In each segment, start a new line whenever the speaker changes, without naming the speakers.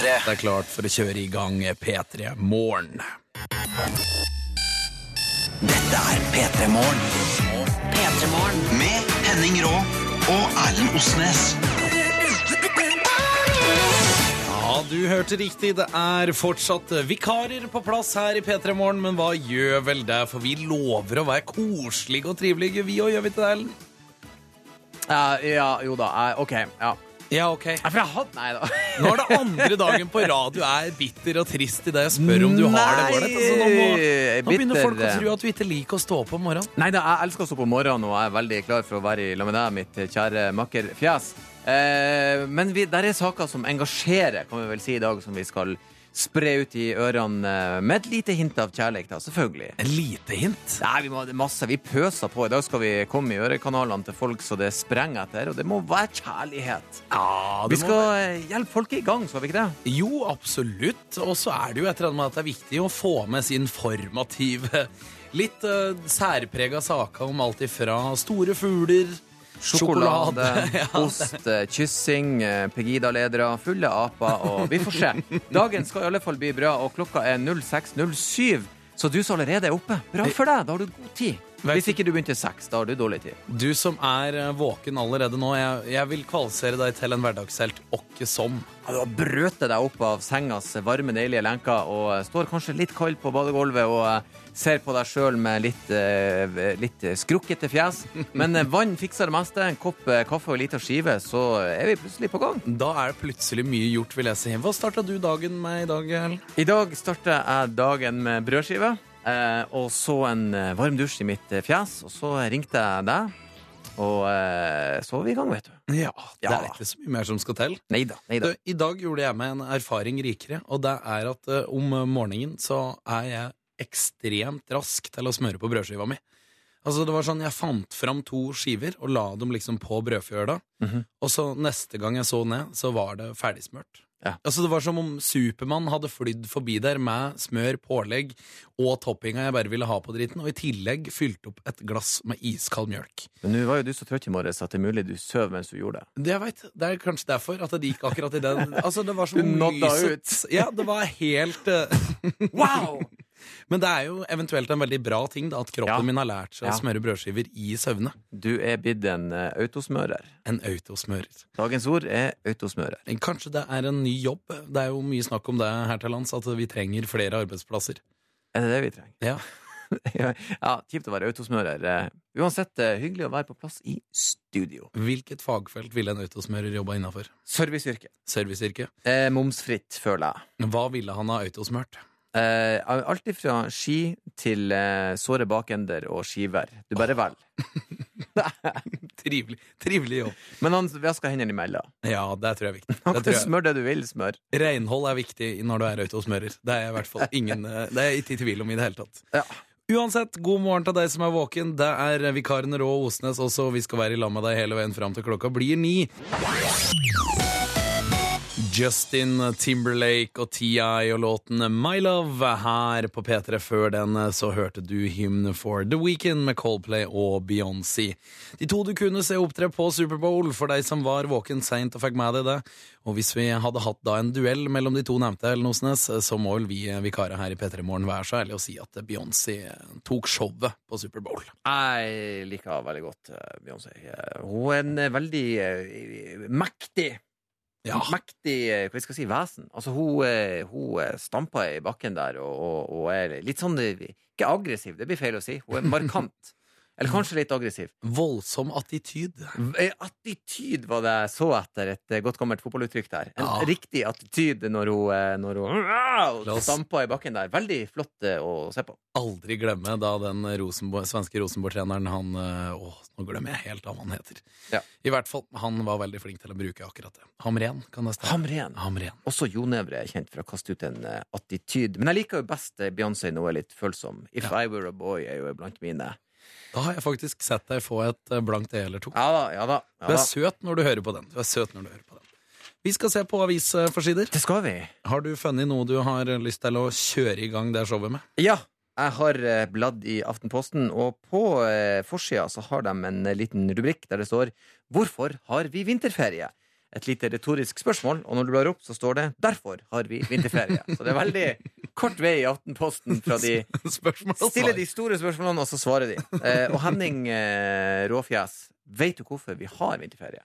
P3.
Det er klart for å kjøre i gang P3 Morgen.
Dette er P3 Morgen.
P3 Morgen.
Med Henning Rå og Erlend Osnes.
Ja, du hørte riktig. Det er fortsatt vikarer på plass her i P3 Morgen, men hva gjør vel det? For vi lover å være koselige og trivelige, vi òg, gjør vi ikke det, Ellen?
Ja, ja, jo da. Uh, OK. Ja.
Ja, ok.
Nei, For jeg hadde Nei da.
Nå er det andre dagen på rad du er bitter og trist i det jeg spør om du har det ålreit. Altså, nå, må- nå begynner folk å tro at du ikke liker å stå opp om morgenen.
Nei da, jeg elsker å stå på morgenen, og jeg er veldig klar for å være i lag med deg, mitt kjære makkerfjes. Eh, men vi, der er saker som engasjerer, kan vi vel si i dag, som vi skal spre ut i ørene eh, med et lite hint av kjærlighet, da, selvfølgelig.
En lite hint.
Nei, vi må det er masse. Vi pøser på. I dag skal vi komme i ørekanalene til folk så det sprenger etter, og det må være kjærlighet.
Ja,
Vi skal eh, hjelpe folk i gang, skal vi ikke det?
Jo, absolutt. Og så er det jo et eller annet med at det er viktig å få med sin formative, litt uh, særprega saker om alt ifra store fugler
Sjokolade, ost, eh, kyssing, eh, Pegida-ledere, fulle aper, og vi får se. Dagen skal i alle fall bli bra, og klokka er 06.07. Så du som allerede er oppe, bra for deg, da har du god tid. Hvis ikke du begynte seks, da har du dårlig tid.
Du som er eh, våken allerede nå, jeg, jeg vil kvalifisere deg til en hverdagshelt åkke som.
Ja, Du har brøtet deg opp av sengas varme, deilige lenker og eh, står kanskje litt kald på badegulvet og eh, ser på deg sjøl med litt, litt skrukkete fjes. Men vann fikser det meste. En kopp kaffe og ei lita skive, så er vi plutselig på gang.
Da er det plutselig mye gjort, vil jeg si. Hva starta du dagen med i dag, Ellen?
I dag starter jeg dagen med brødskive, eh, og så en eh, varm dusj i mitt eh, fjes. Og så ringte jeg deg, og eh, så var vi i gang, vet du.
Ja, det
Ja.
er ikke så mye mer som skal til.
Neida, neida.
Du. I dag gjorde jeg meg en erfaring rikere, og det er at uh, om morgenen så er jeg ekstremt rask til å smøre på brødskiva mi. Altså det var sånn, Jeg fant fram to skiver og la dem liksom på brødfjøla.
Mhm.
Og så neste gang jeg så ned, så var det ferdigsmurt.
Ja.
Altså Det var som om Supermann hadde flydd forbi der med smør, pålegg og toppinga jeg bare ville ha på dritten, og i tillegg fylt opp et glass med iskald mjølk.
Men nå var jo du så trøtt i morges at det er mulig du sov mens du gjorde det.
Det jeg vet, det er kanskje derfor at det gikk akkurat i den Altså det var som lyset Ja, det var helt uh...
Wow!
Men det er jo eventuelt en veldig bra ting da, at kroppen
Ja.
min har lært seg å smøre brødskiver i søvne.
Du er blitt en eh, autosmører.
En autosmører.
Dagens ord er autosmører.
Kanskje det er en ny jobb. Det er jo mye snakk om det her til lands, at vi trenger flere arbeidsplasser.
Er det det vi trenger?
Ja.
ja, kjipt å være autosmører. Eh, Uansett, eh, hyggelig å være på plass i studio.
Hvilket fagfelt ville en autosmører jobba innafor?
Serviceyrke.
Serviceyrke.
Eh, momsfritt, føler jeg.
Hva ville han ha autosmørt?
Eh, alt ifra ski til uh, såre bakender og skiver. Du bare velger.
Trivelig, trivelig jobb.
Men han vasker hendene imellom.
Ja, det tror jeg er viktig.
Han
Det
kan
tror jeg.
smøre det du vil smør.
Renhold er viktig når du er ute og smører. Det er jeg i hvert fall ingen eh, Det er jeg ikke i tvil om i det hele tatt.
Ja.
Uansett, god morgen til deg som er våken. Det er vikaren Rå Osnes også. Vi skal være i lag med deg hele veien fram til klokka blir ni. Justin Timberlake og T.I. og låten My Love her på P3. Før den så hørte du Hymn for The Weekend med Coldplay og Beyoncé. De to du kunne se opptre på Superbowl for deg som var våken seint og fikk med deg det. Og hvis vi hadde hatt da en duell mellom de to nevnte, Ellen Osnes, så må vel vi vikarer her i P3 Morgen være så ærlige å si at Beyoncé tok showet på Superbowl.
Jeg liker veldig godt eh, Beyoncé. Eh, Hun er en eh, veldig mektig
Ja.
Mektig eh, hva skal jeg si, vesen. Altså, hun, eh, hun eh, stamper i bakken der og, og, og er litt sånn Ikke aggressiv, det blir feil å si. Hun er markant. Eller kanskje litt aggressiv.
Voldsom attityd.
Eh, Attityd var det jeg så etter et eh, godt gammelt fotballuttrykk der. En
Ja.
riktig attityd når hun, eh, når hun stampa i bakken der. Veldig flott å se på.
aldri glemme da den Rosenborg, svenske Rosenborg-treneren han Å, nå glemmer jeg helt hva han heter.
Ja.
I hvert fall, han var veldig flink til å bruke akkurat det. Hamren, kan det stemme?
Hamren.
Hamren.
Også Jo Nevre er kjent for å kaste ut en attityd. Men jeg liker jo best Beyoncé hun er litt følsom. If
Ja.
I Were a Boy er jo blant mine.
Da har jeg faktisk sett deg få et eh, blankt E eller to.
Ja da, ja da.
Du er søt når du hører på den. Du er søt når du hører på den. Vi skal se på avisforsider.
Det skal vi.
Har du funnet noe du har lyst til å kjøre i gang det showet med?
Ja. Jeg har eh, bladd i Aftenposten, og på eh, forsida så har de en liten rubrikk der det står 'Hvorfor har vi vinterferie?' Et lite retorisk spørsmål, og når du blar opp, så står det 'Derfor har vi vinterferie'. Så det er veldig kort vei i Aftenposten fra de stiller de store spørsmålene, og så svarer de. Eh, og Henning eh, Råfjes, vet du hvorfor vi har vinterferie?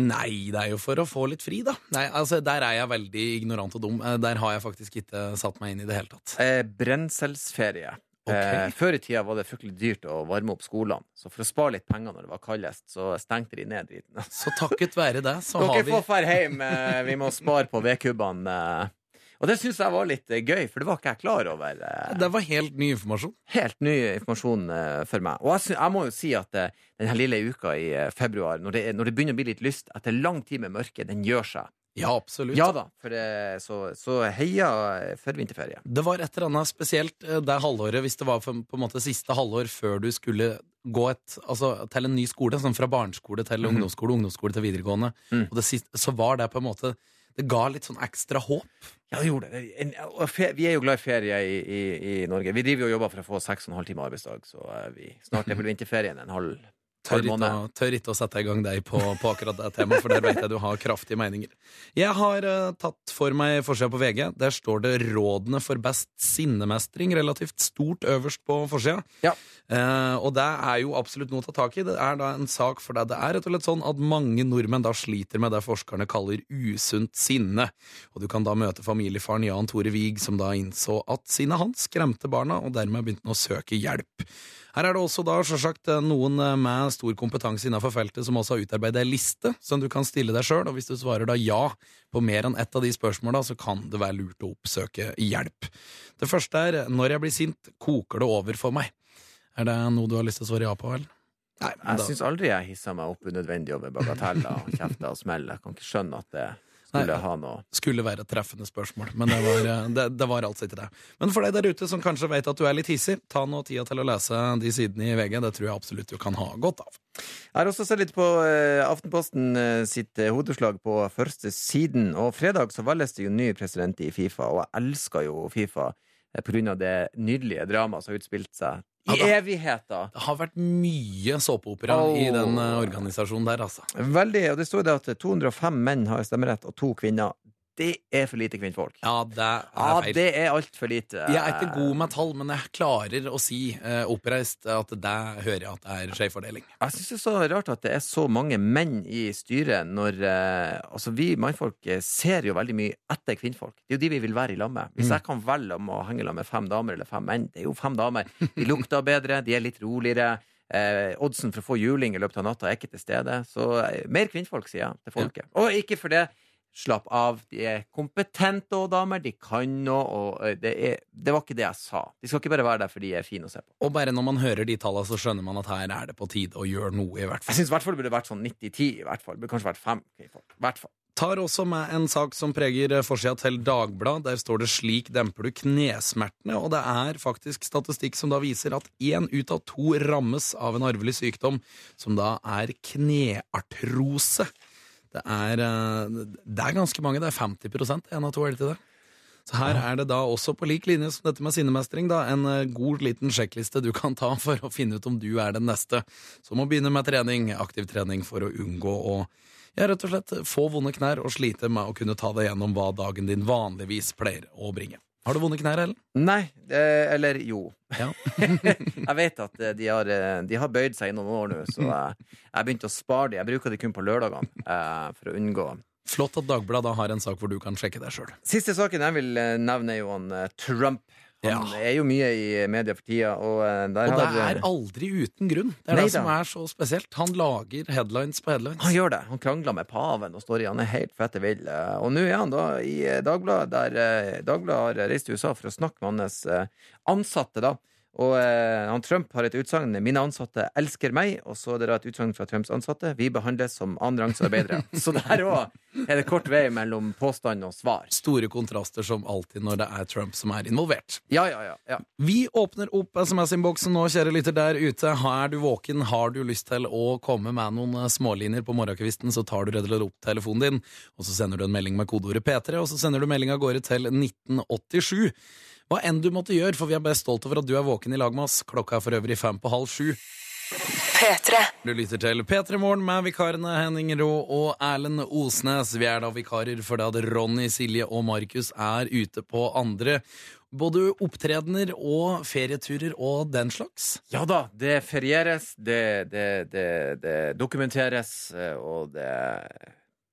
Nei, det er jo for å få litt fri, da. Nei, altså, Der er jeg veldig ignorant og dum. Eh, Der har jeg faktisk ikke satt meg inn i det hele tatt.
Eh, brenselsferie.
Ok.
Eh, før i tida var det fryktelig dyrt å varme opp skolene, så for å spare litt penger når det var kaldest, så stengte de ned driten.
Så takket være det, så har
Dere
vi
får dra hjem, eh, vi må spare på vedkubbene. Eh. Og det syns jeg var litt gøy, for det var ikke jeg klar over.
Det var helt ny informasjon.
Helt ny informasjon for meg. Og jeg, synes, jeg må jo si at denne lille uka i februar, når det, når det begynner å bli litt lyst etter lang tid med mørke, den gjør seg.
Ja, absolutt.
Ja da, for det, så, så heia eh, for vinterferie.
Det var et eller annet spesielt eh, det halvåret, hvis det var på en måte siste halvår før du skulle gå et, altså, til en ny skole, sånn fra barneskole til ungdomsskole, ungdomsskole til videregående.
mm.
Og det siste, så var det på en måte Det ga litt sånn ekstra håp.
Ja, det gjorde det. Vi er jo glad i ferie i, i, i Norge. Vi driver jo og jobber for å få seks og en halv time arbeidsdag, så eh, vi, snart er vel vinterferien en halv
Tør ikke, å, tør ikke å sette i gang deg på, på akkurat det temaet, for der vet jeg du har kraftige meninger. Jeg har uh, tatt for meg forsida på VG. Der står det 'Rådene for best sinnemestring' relativt stort øverst på forsida.
Ja.
Uh, og det er jo absolutt noe å ta tak i. Det er da en sak for deg. Det er rett og slett sånn at mange nordmenn da sliter med det forskerne kaller usunt sinne. Og du kan da møte familiefaren Jan Tore Wiig, som da innså at sinnet hans skremte barna, og dermed begynte han å søke hjelp. Her er det også da selvsagt noen eh, med stor kompetanse innenfor feltet som også har utarbeidet en liste som du kan stille deg sjøl, og hvis du svarer da ja på mer enn ett av de spørsmåla, så kan det være lurt å oppsøke hjelp. Det første er når jeg blir sint, koker det over for meg. Er det noe du har lyst til å svare ja på, vel? Nei,
Jeg syns aldri jeg hisser meg opp unødvendig over bagateller og kjefter og smeller. Jeg kan ikke skjønne at det skulle
Nei.
ha noe
skulle være et treffende spørsmål, men det var, eh, det, det var altså ikke det. Men for deg der ute som kanskje vet at du er litt hissig, ta nå tida til å lese de sidene i VG. Det tror jeg absolutt du kan ha godt av.
Jeg har også sett litt på eh, Aftenposten eh, sitt hodeslag på første siden. Og fredag så valges det jo ny president i Fifa, og jeg elsker jo Fifa på grunn av det nydelige dramaet som har utspilt seg i
Ja
evigheter.
Det har vært mye såpeopera i den eh, organisasjonen der, altså.
Veldig, og det står det at 205 menn har stemmerett, og to kvinner. Det er for lite kvinnfolk.
Ja, det er
Ja,
feil.
det er altfor lite.
Jeg er ikke god med tall, men jeg klarer å si uh, oppreist at det hører jeg at det er skjevfordeling.
Jeg syns det er så rart at det er så mange menn i styret, når uh, Altså, vi mannfolk eh, ser jo veldig mye etter kvinnfolk. Det er jo de vi vil være i lag med. Hvis
Mm.
jeg kan velge om å henge lag med fem damer eller fem menn, det er jo fem damer. De lukter bedre, de er litt roligere. Eh, oddsen for å få juling i løpet av natta er ikke til stede. Så eh, mer kvinnfolk, sier jeg til folket. Og ikke for det. Slapp av. De er kompetente og damer. De kan noe. Og eh, det, er, det var ikke det jeg sa. De skal ikke bare være der fordi de er fine å se på.
Og bare når man hører de tallene, så skjønner man at her er det på tide å gjøre noe, i hvert fall.
Jeg syns i hvert fall det burde vært sånn 90-10. i hvert fall. Det burde kanskje vært fem. I hvert fall.
tar også med en sak som preger forsida til Dagblad. Der står det 'Slik demper du knesmertene', og det er faktisk statistikk som da viser at én ut av to rammes av en arvelig sykdom, som da er kneartrose. Det er, eh, det er ganske mange, det er 50% en av to, er det til det? Så her er det da også på lik linje som dette med sinnemestring, da, en eh, god liten sjekkliste du kan ta for å finne ut om du er den neste. Som må begynne med trening, aktiv trening for å unngå å ja, rett og slett få vonde knær og slite med å kunne ta deg gjennom hva dagen din vanligvis pleier å bringe. Har du vonde knær, Ellen?
Nei, eh, eller jo.
Ja.
jeg vet at eh, de har, eh, de har bøyd seg i noen år nå, så jeg, jeg begynte å spare de. Jeg bruker de kun på lørdagene eh, for å unngå
Flott at Dagbladet har en sak hvor du kan sjekke deg sjøl.
Siste saken jeg vil eh, nevne, er jo han Trump. Han
Ja.
er jo mye i media for tida, og eh, der
Og det
har
er aldri uten grunn. Det er
Nei
det som er så spesielt. Han lager headlines på headlines.
Han gjør det. Han krangler med paven og står i. Han er helt fette vill. Eh, Og nå er han da i eh, Dagbladet, der eh, Dagbladet har reist til USA for å snakke med hans eh, ansatte, da. Og eh, han Trump har et utsagn 'Mine ansatte elsker meg', og så er det da et utsagn fra Trumps ansatte 'Vi behandles som annenrangsarbeidere'. så der òg er det kort vei mellom påstand og svar.
Store kontraster som alltid når det er Trump som er involvert.
Ja, ja, ja. ja.
Vi åpner opp SMS-innboksen nå, kjære lytter der ute. Er du våken, har du lyst til å komme med noen eh, smålinjer på morgenkvisten, så tar du redd eller opp telefonen din, og så sender du en melding med kodeordet P3, og så sender du melding av gårde til 1987. Hva enn du måtte gjøre, for vi er best stolt over at du er våken i lag med oss. Klokka er for øvrig fem på halv sju.
P3.
Du lytter til P3 Morgen med vikarene Henning Rå og Erlend Osnes. Vi er da vikarer for det at Ronny, Silje og Markus er ute på andre både opptredener og ferieturer og den slags.
Ja da, det ferieres, det, det, det, det dokumenteres, eh, og det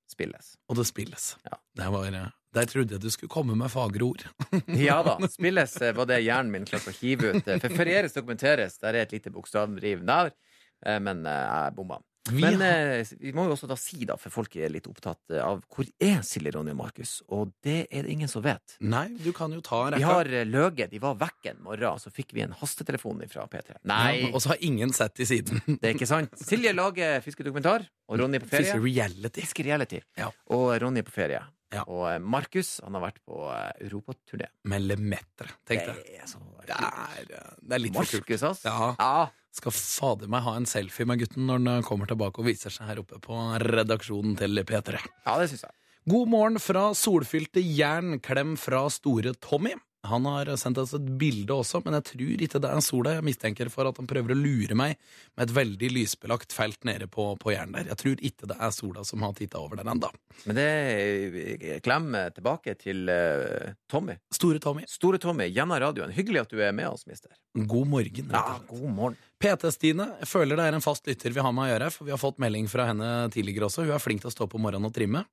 spilles.
Og det spilles.
Ja.
Det var, der trodde jeg du skulle komme med fagre ord.
Ja da, spilles eh, var det hjernen min klarte å hive ut. Eh, For ferieres, dokumenteres, der er et lite bokstavdriv der, eh, men eh, jeg bomma. Men eh, vi må jo også da si, da, for folk er litt opptatt eh, av hvor er Silje, Ronny og Markus, og det er det ingen som vet.
Nei, du kan jo ta
Vi har Løge, de var vekk en morgen, så fikk vi en hastetelefon fra P3. Nei,
Ja, og så har ingen sett i siden.
det er ikke sant. Silje lager fiskedokumentar, og Ronny er på ferie.
Fisker reality. Ja.
Og Ronny er på ferie.
Ja.
Og eh, Markus han har vært på eh, europaturné.
Med Lemetre, tenkte jeg.
Det er
Det eh, det er litt for kult.
Markus, ass.
Ja.
ja.
Skal fader meg ha en selfie med gutten når han kommer tilbake og viser seg her oppe på redaksjonen til P3.
Ja, det synes jeg.
God morgen fra solfylte jern. Klem fra store Tommy. Han har sendt oss et bilde også, men jeg tror ikke det er sola. Jeg mistenker for at han prøver å lure meg med et veldig lysbelagt felt nede på, på jern der. Jeg tror ikke det er sola som har titta over den enda.
Men det er klem tilbake til uh, Tommy.
Store Tommy,
Store Tommy, gjennom radioen. Hyggelig at du er med oss, mister.
god morgen.
Ja, god morgen.
PT-Stine jeg føler det er en fast lytter vi har med å gjøre, for vi har fått melding fra henne tidligere også. Hun er flink til å stå på morgenen og trimme.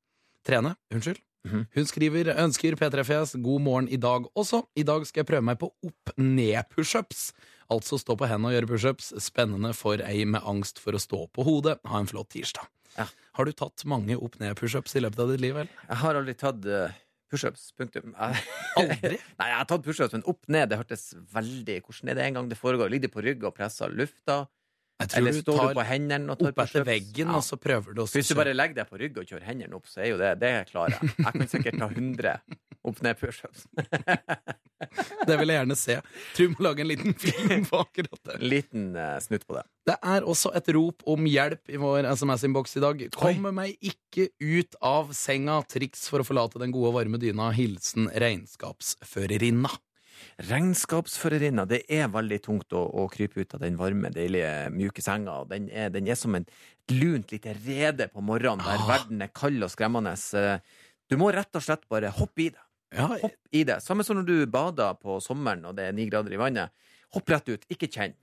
Trene. Unnskyld.
Mhm.
Hun skriver ønsker P3-fjes god morgen i dag også. I dag skal jeg prøve meg på opp-ned-pushups. Altså stå på hendene og gjøre pushups. Spennende for ei med angst for å stå på hodet. Ha en flott tirsdag.
Ja.
Har du tatt mange opp-ned-pushups i løpet av ditt liv, eller?
Jeg har aldri tatt eh, pushups. Punktum.
Aldri?
Nei, jeg har tatt pushups, men opp ned, det hørtes veldig Hvordan er det en gang det foregår? Ligger de på rygg og presser lufta?
Jeg
Eller
du
står du på hendene og tar
opp etter veggen,
Ja.
og så prøver du å
Hvis du bare legger deg på rygg og kjører hendene opp, så er jo det Det klarer jeg. Jeg kan sikkert ta 100 opp-ned-pushups.
Det vil jeg gjerne se. Tror vi må lage en liten film på akkurat det.
En liten uh, snutt på det.
Det er også et rop om hjelp i vår SMS-innboks i dag. Kommer meg ikke ut av senga. Triks for å forlate den gode, varme dyna. Hilsen regnskapsførerinna.
Regnskapsførerinna, det er veldig tungt å, å krype ut av den varme, deilige, mjuke senga. Den er, den er som en et lunt lite rede på morgenen der
Ah.
verden er kald og skremmende. Eh, Du må rett og slett bare hoppe i det.
Ja,
Hopp i det. Samme som når du bader på sommeren og det er ni grader i vannet. Hopp rett ut, ikke kjenn.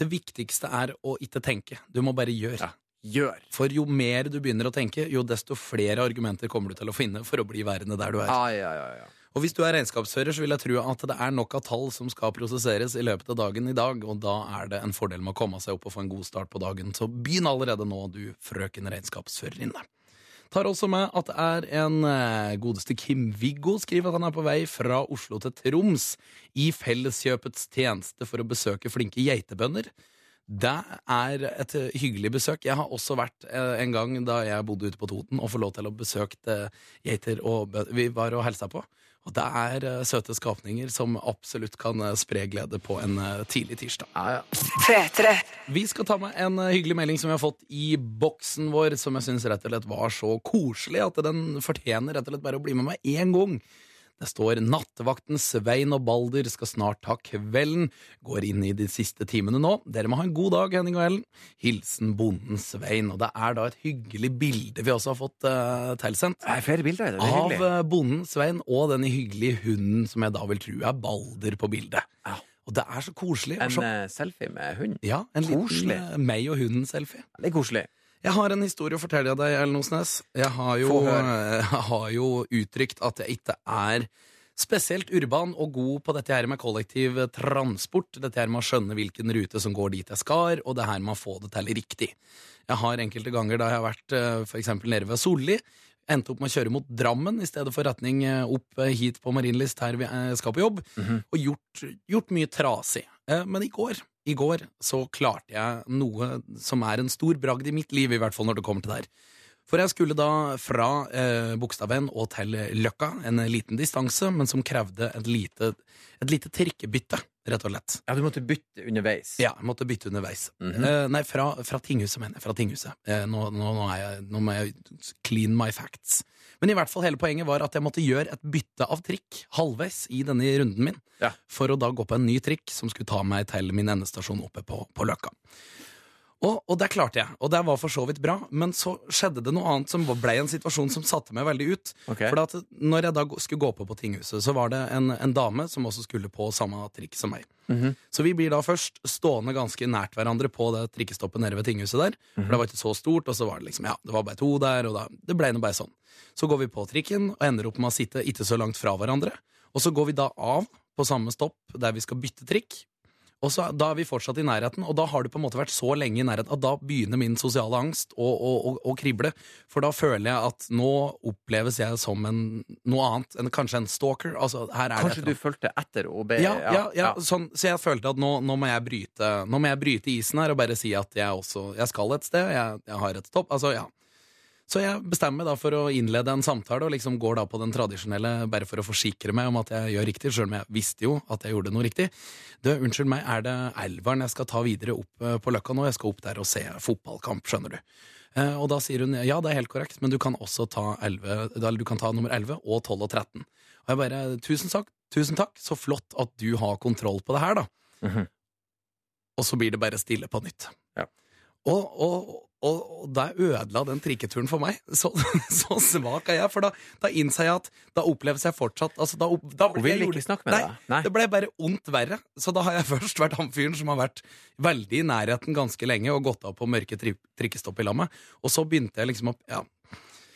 det viktigste er å ikke tenke. Du må bare gjøre.
Ja. Gjør.
For jo mer du begynner å tenke, jo desto flere argumenter kommer du til å finne for å bli værende der du er.
Ah, ja, ja, ja.
Og hvis du er regnskapsfører, så vil jeg tro at det er nok av tall som skal prosesseres i løpet av dagen i dag, og da er det en fordel med å komme seg opp og få en god start på dagen. Så begynn allerede nå, du frøken regnskapsførerinne. Tar også med at det er en eh, godeste Kim Viggo skriver at han er på vei fra Oslo til Troms i Felleskjøpets tjeneste for å besøke flinke geitebønder. Det er et eh, hyggelig besøk. Jeg har også vært eh, en gang da jeg bodde ute på Toten og får lov til å besøke geiter og bønder. Vi var og hilsa på. Og det er uh, søte skapninger som absolutt kan uh, spre glede på en uh, tidlig tirsdag.
ja, ja.
P3.
Vi skal ta med en hyggelig melding som vi har fått i boksen vår, som jeg syns rett og slett var så koselig at den fortjener rett og slett bare å bli med meg én gang. Det står 'Nattevakten Svein og Balder skal snart ta kvelden'. Går inn i de siste timene nå. Dere må ha en god dag, Henning og Ellen. Hilsen bonden Svein. Og det er da et hyggelig bilde vi også har fått uh, tilsendt.
Det er flere bilder. Det er
Av
hyggelig.
eh, bonden Svein og den hyggelige hunden som jeg da vil tro er Balder på bildet.
Ja.
Og det er så koselig.
En
så
eh, selfie med hund.
ja, en liten
Koselig.
eh, meg og hunden-selfie.
Det er koselig.
Jeg har en historie å fortelle deg, Ellen Osnes. Jeg har jo, jeg har jo uttrykt at jeg ikke er spesielt urban og god på dette her med kollektiv transport. Dette her med å skjønne hvilken rute som går dit jeg skal, og det her med å få det til riktig. Jeg har enkelte ganger da jeg har vært f.eks. for eksempel nede ved Solli, endte opp med å kjøre mot Drammen i stedet for retning eh, opp eh, hit på Marienlyst her vi eh, skal på jobb, og gjort, gjort mye trasig. Men i går, i går så klarte jeg noe som er en stor bragd i mitt liv, i hvert fall når det kommer til det her. For jeg skulle da fra eh, Bogstadveien og til Løkka, en liten distanse, men som krevde et lite, et lite trikkebytte, rett og slett.
Ja, du måtte bytte underveis.
Ja, jeg måtte bytte underveis.
Mhm.
eh, nei, fra, fra tinghuset, mener jeg. Fra tinghuset. Eh, nå, nå, nå, er jeg, nå må jeg clean my facts. Men i hvert fall hele poenget var at jeg måtte gjøre et bytte av trikk halvveis i denne runden min,
Ja.
for å da gå på en ny trikk som skulle ta meg til min endestasjon oppe på, på Løkka. Og, og det klarte jeg, og det var for så vidt bra. Men så skjedde det noe annet som ble en situasjon som satte meg veldig ut.
Okay.
For at når jeg da skulle gå på på tinghuset, så var det en, en dame som også skulle på samme trikk som meg.
Mhm.
Så vi blir da først stående ganske nært hverandre på det trikkestoppet nede ved tinghuset der. For det var ikke så stort, og så var det liksom, ja, det var bare to der, og da, det ble nå bare sånn. Så går vi på trikken og ender opp med å sitte ikke så langt fra hverandre. Og så går vi da av på samme stopp der vi skal bytte trikk. Og så, Da er vi fortsatt i nærheten, og da har du på en måte vært så lenge i nærheten at da begynner min sosiale angst å, å, å, å krible. For da føler jeg at nå oppleves jeg som en, noe annet enn kanskje en stalker. Altså, her er
Kanskje du fulgte etter og be
ja, ja, ja, Sånn, så jeg følte at nå, nå, må jeg bryte, nå må jeg bryte isen her og bare si at jeg også jeg skal et sted. Jeg, jeg har et stopp. Altså, ja. Så jeg bestemmer meg da for å innlede en samtale og liksom går da på den tradisjonelle bare for å forsikre meg om at jeg gjør riktig, sjøl om jeg visste jo at jeg gjorde noe riktig. Du, unnskyld meg, er det Elveren jeg skal ta videre opp eh, på Løkka nå? Jeg skal opp der og se fotballkamp, skjønner du. Eh, Og da sier hun ja, det er helt korrekt, men du kan også ta, 11, eller du kan ta nummer 11 og 12 og 13. Og jeg bare tusen takk, tusen takk, så flott at du har kontroll på det her, da.
Mhm.
Og så blir det bare stille på nytt.
Ja.
Og, og, og, og da ødela den trikketuren for meg. Så, så svak er jeg, for da, da innser jeg at da oppleves jeg fortsatt altså da, opp- da
Hun vil ikke snakke med
nei,
deg. Nei.
Det ble bare ondt verre. Så da har jeg først vært han fyren som har vært veldig i nærheten ganske lenge og gått av på mørke tri trikkestopp i lammet. Og så begynte jeg liksom å Ja.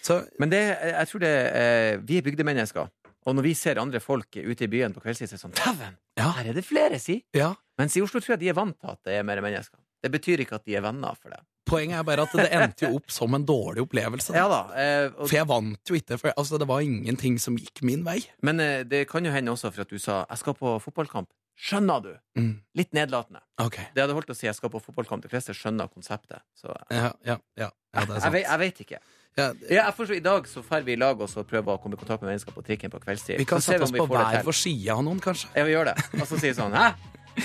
Så
Men det, jeg tror det eh, Vi er bygdemennesker. Og når vi ser andre folk ute i byen på kveldstid, så er det sånn Dæven!
Ja.
Her er det flere, si!
ja.
Mens i Oslo tror jeg de er vant til at det er mer mennesker. Det betyr ikke at de er venner for det.
Poenget er bare at det endte jo opp som en dårlig opplevelse. Da.
Ja da. Eh, og,
For jeg vant jo ikke. For altså, det var ingenting som gikk min vei.
men eh, det kan jo hende også for at du sa 'jeg skal på fotballkamp'. Skjønner du?
Mm.
Litt nedlatende.
Okay.
Det hadde holdt å si 'jeg skal på fotballkamp'. De fleste skjønner konseptet. Så
Ja, ja, ja. ja det
jeg, vet, jeg vet ikke.
Ja,
jeg forstår, I dag så drar vi i lag og så prøver å komme i kontakt med mennesker på trikken på kveldstid.
vi kan sette oss på hver vår side av noen, kanskje.
Ja, vi gjør det. Og så sier vi sånn 'hæ?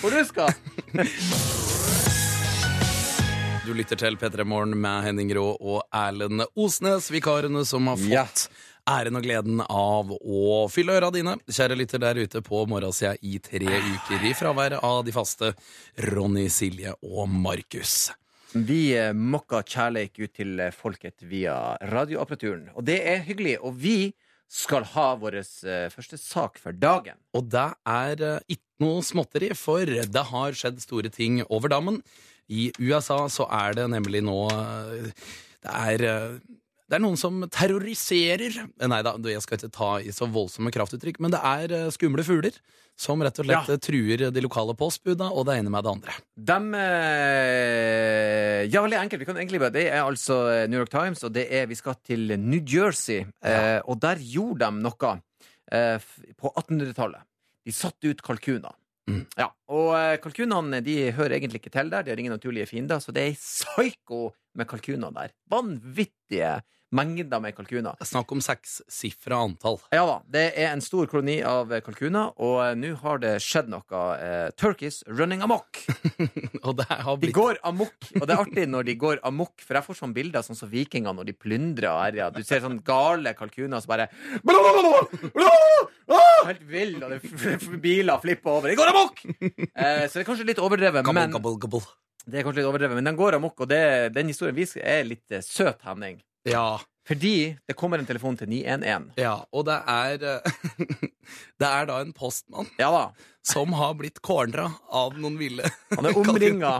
Hvor du skal?'
Du lytter til P3 Morgen med Henning Rå og Erlend Osnes, vikarene som har fått
Ja.
æren og gleden av å fylle øra dine. Kjære lytter der ute på morgensida i tre uker i fravær av de faste Ronny, Silje og Markus.
Vi eh, mokka kjærleik ut til eh, folket via radioapparaturen. Og det er hyggelig. Og vi skal ha vår eh, første sak for dagen.
Og det er ikke noe småtteri, for det har skjedd store ting over dammen. I USA så er det nemlig nå eh, Det er eh, det er noen som terroriserer Eh, Nei da, jeg skal ikke ta i så voldsomme kraftuttrykk, men det er skumle fugler som rett og slett
Ja.
truer de lokale postbuda, og det ene med det andre.
Dem Ja, veldig enkelt. Vi kan egentlig bare Det er altså New York Times, og det er Vi skal til New Jersey. Eh, og der gjorde de noe eh, på 1800-tallet. De satte ut kalkuner.
Mm.
Ja, og eh, kalkunene de hører egentlig ikke til der. De har ingen naturlige fiender, så det er psyko med kalkuner der. Vanvittige mengder med kalkuner.
Er Snakk om sekssifra antall.
Ja da, det er en stor koloni av kalkuner, og eh, nå har det skjedd noe. Eh, turkeys running amok.
Har
De går amok, og det er artig når de går amok, for jeg får sånne bilder sånn som vikingene når de plyndrer herjer. Du ser sånne gale kalkuner som bare Helt vill, og det biler flipper over. De går amok! Eh, så det er kanskje litt overdrevet,
Gabbel,
men
gabbel, gabbel.
det er kanskje litt overdrevet, men den går amok, og det, den historien viser er litt eh, søt, Henning.
Ja,
Fordi det kommer en telefon til 911.
ja, og det er eh, Det er da en postmann
Ja da.
som har blitt cornera av noen ville
Han er omringa.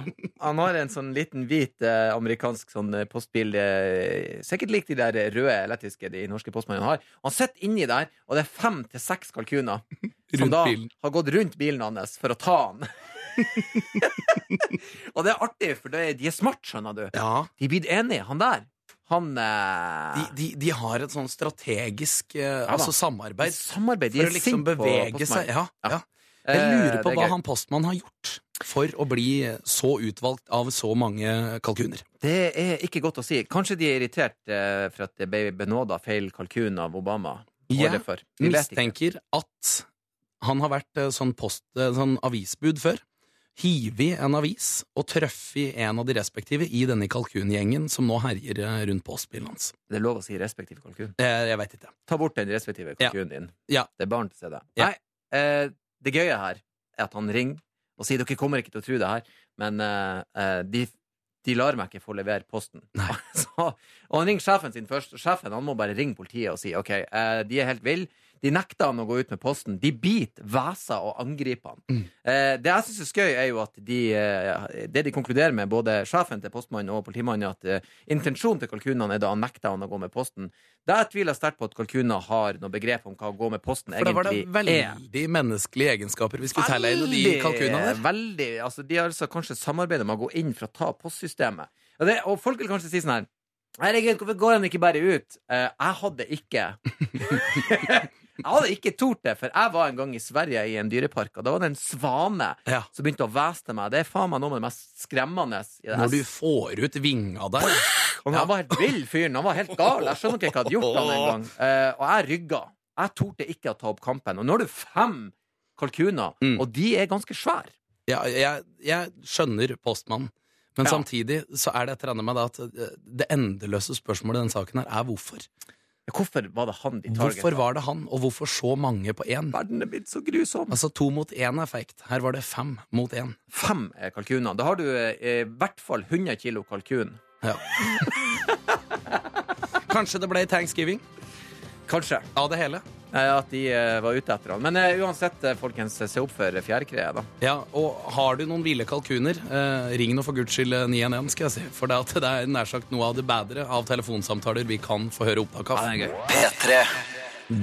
Han har en sånn liten hvit eh, amerikansk sånn eh, postbil. Sikkert lik de der røde elektriske de norske postmannene har. Han sitter inni der, og det er fem til seks kalkuner som da
bilen.
har gått rundt bilen hans for å ta han. og det er artig, for de er smart, skjønner du.
Ja,
De er blitt enige, han der. Han eh,
de, de, de har et sånn strategisk eh,
ja,
altså samarbeid
samarbeid.
For å liksom
på
bevege seg. Ja,
Ja.
Jeg lurer
Eh,
på
er
hva
gøy.
han postmannen har gjort for å bli så utvalgt av så mange kalkuner.
Det er ikke godt å si. Kanskje de er irritert eh, for at det ble benåda feil kalkun av Obama.
Jeg
året før. Ikke.
mistenker at han har vært eh, sånn, post, eh, sånn avisbud før. Hivet en avis og truffet en av de respektive i denne kalkungjengen som nå herjer rundt rundt postbilen hans.
Det er lov å si respektiv kalkun.
Eh, Jeg veit ikke.
Ta bort den respektive
Ja.
kalkunen din.
Ja.
Det er barn til stede.
Ja.
Nei, eh, det gøye her er at han ringer og sier dere kommer ikke til å tro det her, men eh, eh, de de lar meg ikke få levere posten. Så, og han ringer sjefen sin først, og sjefen han må bare ringe politiet og si OK, eh, de er helt ville. De nekter han å gå ut med posten. De biter, hveser og angriper han. Eh, det jeg syns er skøy, er jo at de, eh, det de konkluderer med, både sjefen til postmannen og politimannen, at eh, intensjonen til kalkunene er da han nekter han å gå med posten. Der tviler jeg sterkt på at kalkuner har noe begrep om hva å gå med posten egentlig er.
For da var det
veldig er.
menneskelige egenskaper vi skulle telle inn i de kalkunene der.
Veldig, altså De har altså kanskje samarbeidet med å gå inn for å ta postsystemet. Og, det, og folk vil kanskje si sånn her Herregud, hvorfor går han ikke bare ut? Uh, jeg hadde ikke Jeg hadde ikke tort det, for jeg var en gang i Sverige i en dyrepark, og da var det en svane
Ja.
som begynte å hvese til meg. Det er faen meg noe av det mest skremmende. i det her.
Når du får ut vinga der.
Og Han var helt vill fyren. Han var helt gal. Jeg skjønner ikke hva jeg hadde gjort han en gang. Eh, og jeg rygga. Jeg torde ikke å ta opp kampen. Og nå har du fem kalkuner,
Mm.
og de er ganske svære.
Ja, jeg, jeg skjønner postmannen, men
Ja.
samtidig så er det et eller annet med det at eh, det endeløse spørsmålet i denne saken her er hvorfor.
Hvorfor var det han de targeta?
Hvorfor var det han, og hvorfor så mange på én?
Verden er blitt så grusom.
Altså to mot én effekt. Her var det fem mot én.
Fem kalkuner. Da har du eh, i hvert fall 100 kilo kalkun.
Ja. Kanskje det ble thanksgiving
Kanskje.
av det hele.
At de eh, var ute etter han. Men eh, uansett, eh, folkens, se opp for fjærkreet, da.
Ja, og har du noen ville kalkuner, eh, ring nå for guds skyld eh, 911, skal jeg si. For det, at det er nær sagt noe av det bedre av telefonsamtaler vi kan få høre opptak av.
P3.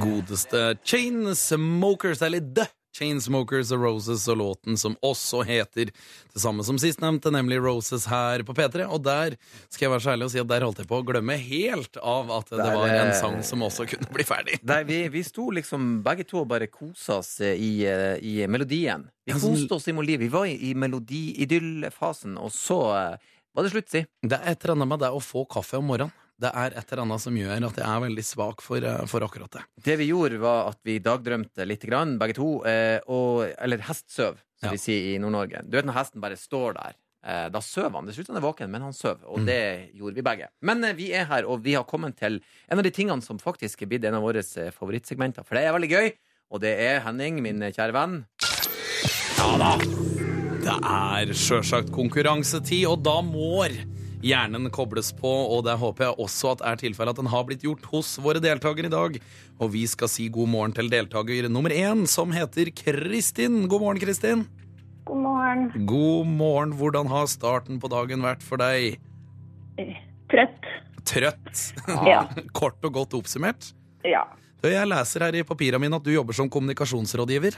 Godeste Chainsmokers, eller The Chainsmokers og Roses, og låten som også heter det samme som sistnevnte, nemlig Roses her på P3. Og der skal jeg være så ærlig å si at der holdt jeg på å glemme helt av at det
Der,
var en
eh,
sang som også kunne bli ferdig.
Nei, vi, vi sto liksom begge to og bare kosa oss eh, i, eh, i melodien. Vi koste oss i Moliv. Vi var i, i melodi-idyll-fasen, og så var det slutt, si.
Det er et eller annet med det å få kaffe om morgenen. Det er et eller annet som gjør at jeg er veldig svak for, eh, for akkurat det.
Det vi gjorde, var at vi dagdrømte litt, grann, begge to. Eh, og, eller hestsøv, som
Ja.
vi sier i Nord-Norge. Du vet når hesten bare står der. Eh, da søv han. Det ser ut som han er våken, men han søv. Og det gjorde vi begge. Men vi er her, og vi har kommet til en av de tingene som faktisk er blitt en av våre favorittsegmenter. For det er veldig gøy. Og det er Henning, min kjære venn. Ja da!
Det er sjølsagt konkurransetid, og da må hjernen kobles på, og det håper jeg også at er tilfellet at den har blitt gjort hos våre deltakere i dag. Og vi skal si god morgen til deltaker nummer én, som heter Kristin. God morgen, Kristin.
God morgen.
God morgen. Hvordan har starten på dagen vært for deg?
Trøtt.
Trøtt.
Ja.
Kort og godt oppsummert.
Ja,
Jeg leser her i papirene mine at du jobber som kommunikasjonsrådgiver.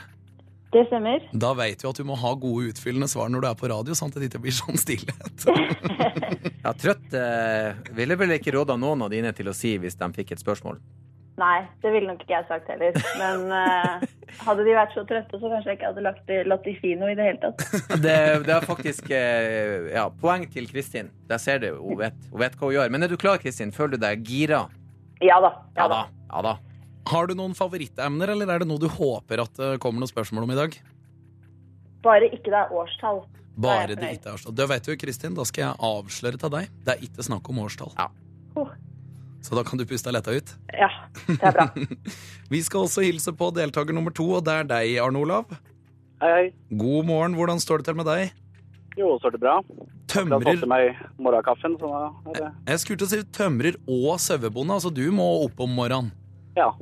Det stemmer.
Da vet du at du må ha gode utfyllende svar når du er på radio, sånn at det ikke blir sånn stillhet.
Ja, trøtt eh, ville vel ikke råda noen av dine til å si hvis de fikk et spørsmål.
Nei, det ville nok ikke jeg sagt heller. Men eh, hadde de vært så trøtte, så kanskje jeg ikke hadde lagt, latt de si noe i det hele tatt.
Det, det er faktisk eh, ja, poeng til Kristin. Der ser du, hun vet, hun vet hva hun gjør. Men er du klar, Kristin? Føler du deg gira?
Ja da. Ja da.
Ja da.
Har du noen favorittemner, eller er det noe du håper at det kommer noen spørsmål om i dag?
Bare ikke det er årstall.
Bare det ikke er årstall. Det vet du, Kristin, da skal jeg avsløre til deg. Det er ikke snakk om årstall.
Ja.
Oh.
Så da kan du puste deg letta ut.
Ja, det er bra.
Vi skal også hilse på deltaker nummer to, og det er deg, Arne Olav.
Hei, hei.
God morgen, hvordan står det til med deg?
Jo, så er det bra. Jeg
Tømrer
til meg morgenkaffen, så da er det
Jeg skulle til å si tømrer og sauebonde, altså du må opp om morgenen.
Ja.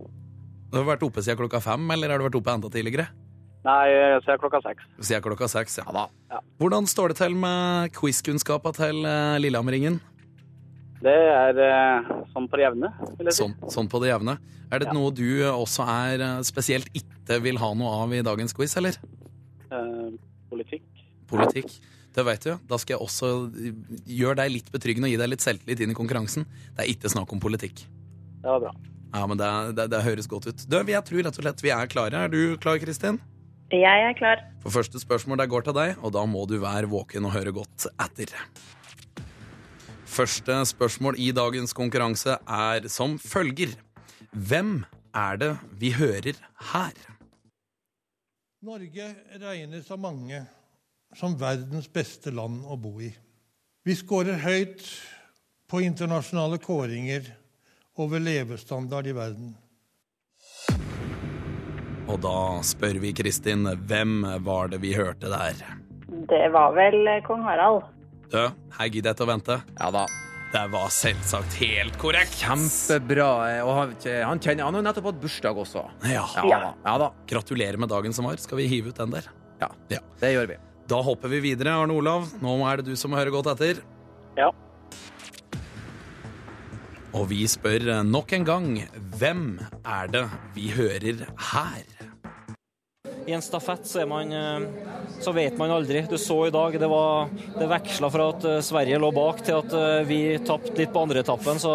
Du har vært oppe siden klokka fem, eller har du vært oppe enda tidligere?
Nei, så er klokka seks.
Siden klokka seks, ja.
Ja da.
Hvordan står det til med quizkunnskapa til Lillehammeringen?
Det er eh, sånn på det jevne, vil jeg si.
Sånn, sånn på det jevne. Er det
Ja.
noe du også er eh, spesielt ikke vil ha noe av i dagens quiz, eller?
Eh, politikk.
Politikk. Det vet du. Da skal jeg også gjøre deg litt betryggende og gi deg litt selvtillit inn i konkurransen. Det er ikke snakk om politikk.
Det var bra.
Ja, men det, det, det høres godt ut. Du, jeg tror rett og slett vi er klare. Er du klar, Kristin?
Jeg er klar.
For første spørsmål der går til deg, og da må du være våken og høre godt etter. Første spørsmål i dagens konkurranse er som følger. Hvem er det vi hører her?
Norge regnes av mange som verdens beste land å bo i. Vi skårer høyt på internasjonale kåringer over levestandard i verden.
Og da spør vi Kristin, hvem var det vi hørte der?
Det var vel eh, kong Harald.
Du, her gidder jeg ikke å vente.
Ja da.
Det var selvsagt helt korrekt.
Kjempebra. eh, Og han, han, kjenner, han har jo nettopp hatt bursdag også.
Ja.
Ja, da. ja da.
Gratulerer med dagen som var. Skal vi hive ut den der?
Ja,
Ja.
det gjør vi.
Da hopper vi videre, Arne Olav. Nå er det du som må høre godt etter.
Ja.
Og vi spør nok en gang hvem er det vi hører her?
I en stafett så, er man, eh, så vet man aldri. Du så i dag, det, var, det veksla fra at eh, Sverige lå bak til at eh, vi tapte litt på andre etappen. Så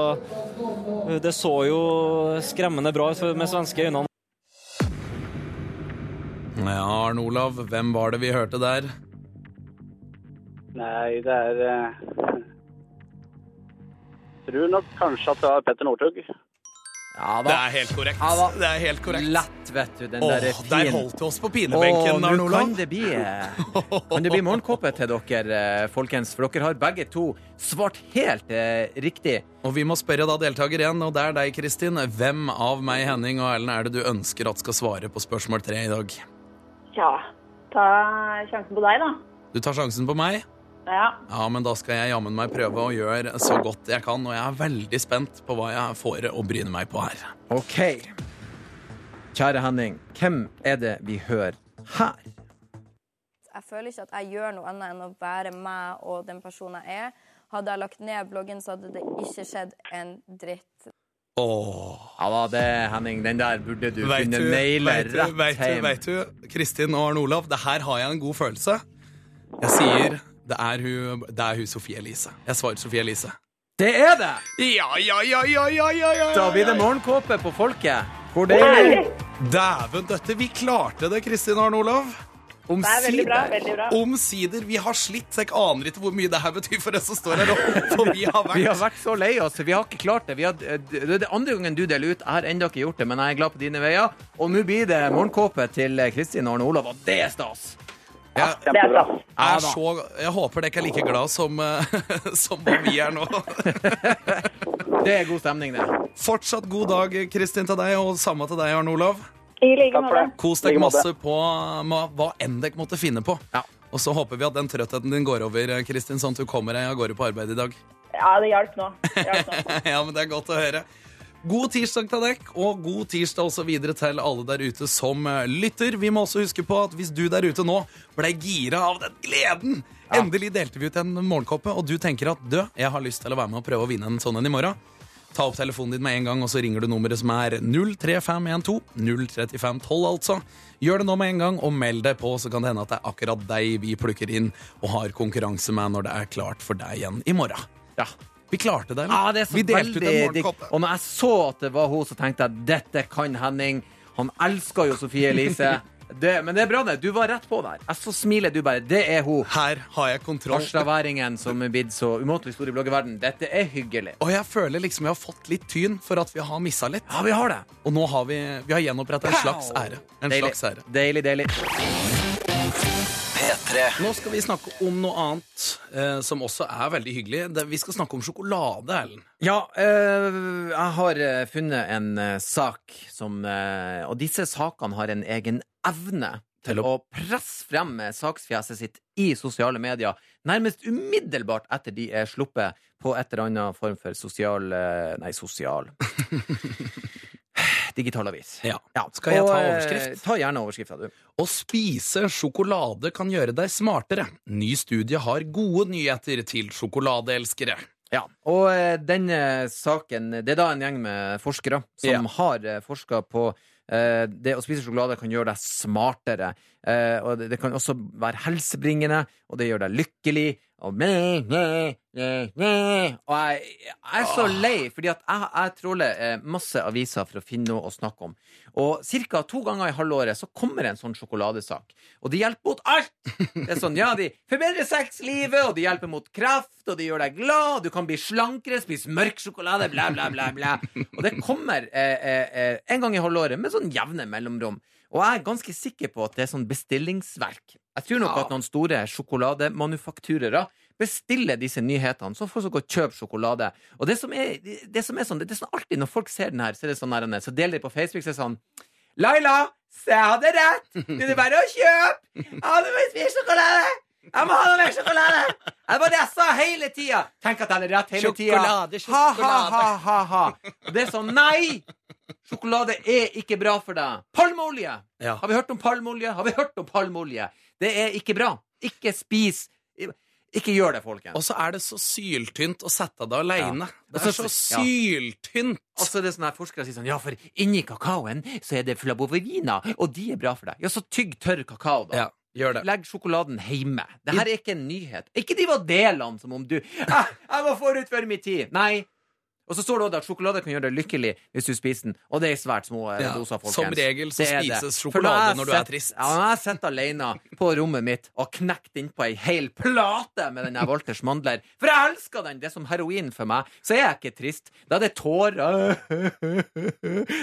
det så jo skremmende bra ut med svenske øyne.
Ja, Arne Olav, hvem var det vi hørte der?
Nei, det er Tror nok kanskje at det var Petter Northug.
Ja
Det er helt korrekt.
Ja da.
Det er helt korrekt.
Lett, vet du. Den
Åh,
der er fin.
der holdt du oss på pinebenken,
Arn
Olav.
kan det bli Kan det bli morgenkåpe til dere, eh, folkens? For dere har begge to svart helt eh, riktig.
Og vi må spørre da deltaker igjen, og det er deg, Kristin. Hvem av meg, Henning og Erlend er det du ønsker at skal svare på spørsmål tre i dag?
Ja, ta sjansen på deg, da.
Du tar sjansen på meg?
Ja.
Ja, men da skal jeg jammen meg prøve å gjøre så godt jeg kan, og jeg er veldig spent på hva jeg får å bryne meg på her.
OK. Kjære Henning, hvem er det vi hører her?
Jeg føler ikke at jeg gjør noe annet enn å være meg og den personen jeg er. Hadde jeg lagt ned bloggen, så hadde det ikke skjedd en dritt.
Åh.
Ja da, det, Henning, den der burde du
Vet
kunne naile
vet du,
rett
du,
hjem.
vet du, Kristin og Arne Olav, det her har jeg en god følelse. Jeg sier det er hun, det er hun Sofie Elise. Jeg svarer Sofie Elise.
Det er det!
Ja, ja, ja, ja, ja, ja, ja,
Da blir det morgenkåpe på folket. Hvor det er
Dæven døtte, vi klarte det, Kristin Arne Olav.
Det er veldig bra. veldig bra.
Omsider. Vi har slitt, så jeg aner ikke hvor mye det her betyr for oss som står her. For vi har vært
Vi har
vært
vært så lei oss. Vi har ikke klart det. Vi har, det er det andre gangen du deler ut. Jeg har ennå ikke gjort det, men jeg er glad på dine veier. Og nå blir det morgenkåpe til Kristin Arne Olav, og det er stas.
Jeg,
Det er bra.
Jeg,
er så, jeg håper dere er like glad som, eh, som vi er nå.
Det er god stemning, det.
Fortsatt god dag, Kristin, til deg, og samme til deg, Arne Olav.
I like måte.
Kos deg masse på hva enn dere måtte finne på.
Ja.
Og så håper vi at den trøttheten din går over, Kristin, sånn at du kommer deg av gårde på arbeid i dag.
Ja, det hjalp nå. Det hjalp nå.
ja, men det er godt å høre. God tirsdag til dere, og god tirsdag også videre til alle der ute som eh, lytter. Vi må også huske på at hvis du der ute nå ble gira av den gleden Endelig delte vi ut en morgenkoppe, og du tenker at du, jeg har lyst til å være med og prøve å vinne en sånn en i morgen. Ta opp telefonen din med en gang, og så ringer du nummeret som er 03512. 03512, altså. Gjør det nå med en gang, og meld deg på, så kan det hende at det er akkurat deg vi plukker inn og har konkurranse med når det er klart for deg igjen i morgen.
Ja.
Vi klarte det.
Ja, det er så
vi delte ut en morgenkopp.
Og når jeg så at det var hun, så tenkte jeg dette kan Henning. Han elsker jo Sofie Elise. Det, men det er bra, det. Du var rett på der. Jeg så smiler du bare. Det er hun.
Her har jeg kontroll.
Harstadværingen som er blitt så umåtelig stor i bloggerverden. Dette er hyggelig.
Og jeg føler liksom jeg har fått litt tyn for at vi har missa litt.
Ja, vi har det.
Og nå har vi, vi har gjenoppretta en slags ære. En
Deilig.
slags ære.
Deilig, deilig.
P3.
Nå skal vi snakke om noe annet eh, som også er veldig hyggelig. Det, vi skal snakke om sjokolade, Ellen.
Ja, eh, jeg har eh, funnet en eh, sak som eh, Og disse sakene har en egen evne til å presse frem eh, saksfjeset sitt i sosiale medier nærmest umiddelbart etter de er sluppet på et eller annet form for sosial eh, Nei, sosial Digital avis.
Ja. Skal jeg ta
overskrift?
overskrift?
Ta gjerne overskrifta, du.
Å spise sjokolade kan gjøre deg smartere. Ny studie har gode nyheter til sjokoladeelskere.
Ja, og eh, denne saken Det er da en gjeng med forskere som
Ja.
har eh, forska på eh, det å spise sjokolade kan gjøre deg smartere. Eh, og det, det kan også være helsebringende, og det gjør deg lykkelig. Og, me, me, me, og jeg, jeg er så lei, fordi at jeg, jeg tråler eh, masse aviser for å finne noe å snakke om. Og ca. to ganger i halvåret så kommer en sånn sjokoladesak. Og det hjelper mot alt! Det er sånn, ja, De forbedrer sexlivet, og de hjelper mot kreft, og de gjør deg glad, du kan bli slankere, spise mørk sjokolade, bla, bla, bla. bla. Og det kommer eh, eh, eh, en gang i halvåret med sånn jevne mellomrom. Og jeg er ganske sikker på at det er sånn bestillingsverk. Jeg tror nok at noen store sjokolademanufakturere bestiller disse nyhetene, så får folk kjøpe sjokolade. Og det som er, det som er sånn, det er sånn alltid når folk ser den her, så er det sånn her, så deler de på Facebook, så er det sånn Laila, se jeg hadde rett! Det er bare å kjøpe! Ja, du må spise sjokolade! Jeg må ha noe mer sjokolade! Det var det jeg sa hele tida! Tenk at jeg hadde rett hele tida.
Sjokolade,
Ha, ha, ha, ha, ha. Og det er sånn, nei! Sjokolade er ikke bra for deg. Palmeolje!
Ja.
Har vi hørt om palmeolje? Har vi hørt om palmeolje? Det er ikke bra. Ikke spis. Ikke gjør det, folkens.
Og så er det så syltynt å sette det aleine.
Ja.
Det er så
Og så-
syltynt!
Og så er det sånne her forskere sier sånn Ja, for inni kakaoen så er det flavovina, og de er bra for deg. Ja, så tygg tørr kakao, da.
Ja.
Legg sjokoladen hjemme. Det her er ikke en nyhet. Ikke de var delene som om du ah, 'Jeg var forut for min tid'. Nei. Og så står det også at sjokolade kan gjøre deg lykkelig hvis du spiser den. Og det er i svært små eh,
Ja,
doser, folkens.
som regel så spises sjokolade når du er trist.
Ja, når jeg sitter alene på rommet mitt og knekt innpå ei hel plate med den der Walters mandler For jeg elsker den! Det er som heroin for meg. Så er jeg ikke trist. Da er det tårer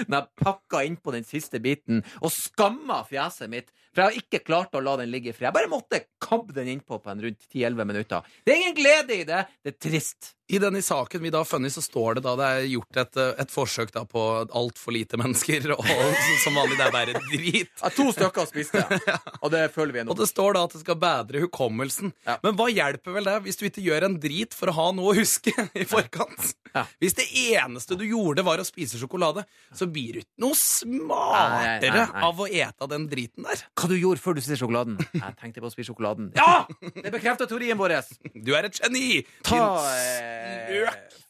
når jeg pakka innpå den siste biten og skamma fjeset mitt. For jeg har ikke klart å la den ligge i fred. Jeg bare måtte kabbe den innpå på en rundt 10-11 minutter. Det er ingen glede i det. Det er trist.
I denne saken vi da har funnet, så står det da det er gjort et, eh, et forsøk da på altfor lite mennesker, og som vanlig det er bare drit.
Ja, to stykker spiste, og det føler vi nå.
Og det står da at det skal bedre hukommelsen.
Ja.
Men hva hjelper vel det hvis du ikke gjør en drit for å ha noe å huske i forkant?
Ja.
Hvis det eneste du gjorde, var å spise sjokolade, så blir du ikke noe
Nei,
smartere
nei, nei.
av å ete den driten der.
Hva du gjorde før du spiste sjokoladen? Jeg tenkte på å spise sjokoladen. Ja! Det bekrefter teorien vår.
Du er et geni!
Ta eh,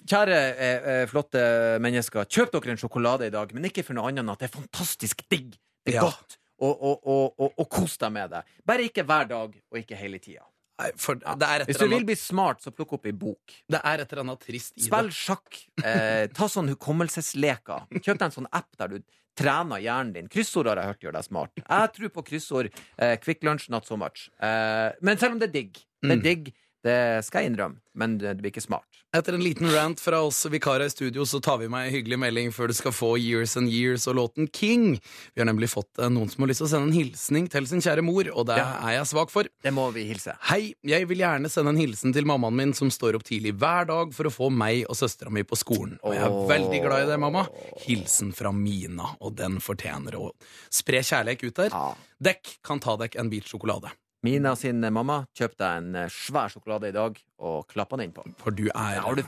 Kjære eh, eh, flotte mennesker, kjøp dere en sjokolade i dag, men ikke for noe annet enn at det er fantastisk digg. Det er
Ja.
godt. Og, og, og, og, og kos deg med det. Bare ikke hver dag, og ikke hele tida.
Nei, for det er, et
Hvis du
eller
vil
annet,
bli smart, så plukk opp ei bok.
det er et eller annet trist i
Spill
det.
sjakk. Eh, ta sånn hukommelsesleker. Kjøp deg en sånn app der du trener hjernen din. Kryssord har jeg hørt gjør deg smart. Jeg tror på kryssord. Eh, Quick lunch, not so much. Eh, men selv om det er digg. Det er
Mm.
digg, det skal jeg innrømme, men det det blir ikke smart.
Etter en liten rant fra oss vikarer i studio, så tar vi med en hyggelig melding før du skal få Years and Years og låten King. Vi har nemlig fått eh, noen som har lyst til å sende en hilsning til sin kjære mor, og det
Ja.
er jeg svak for.
Det må vi hilse.
Hei, jeg vil gjerne sende en hilsen til mammaen min som står opp tidlig hver dag for å få meg og søstera mi på skolen. Og jeg er
oh.
veldig glad i det, mamma. Hilsen fra Mina, og den fortjener å spre kjærlighet ut der.
Ja.
Dekk kan ta dekk en bit sjokolade,
Mina sin mamma kjøpte en eh, svær sjokolade i dag og klappa den innpå.
for du er
ja, du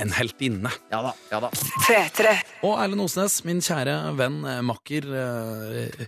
en heltinne.
Ja da. ja da.
Og Erlend Osnes, min kjære venn, eh, makker uh,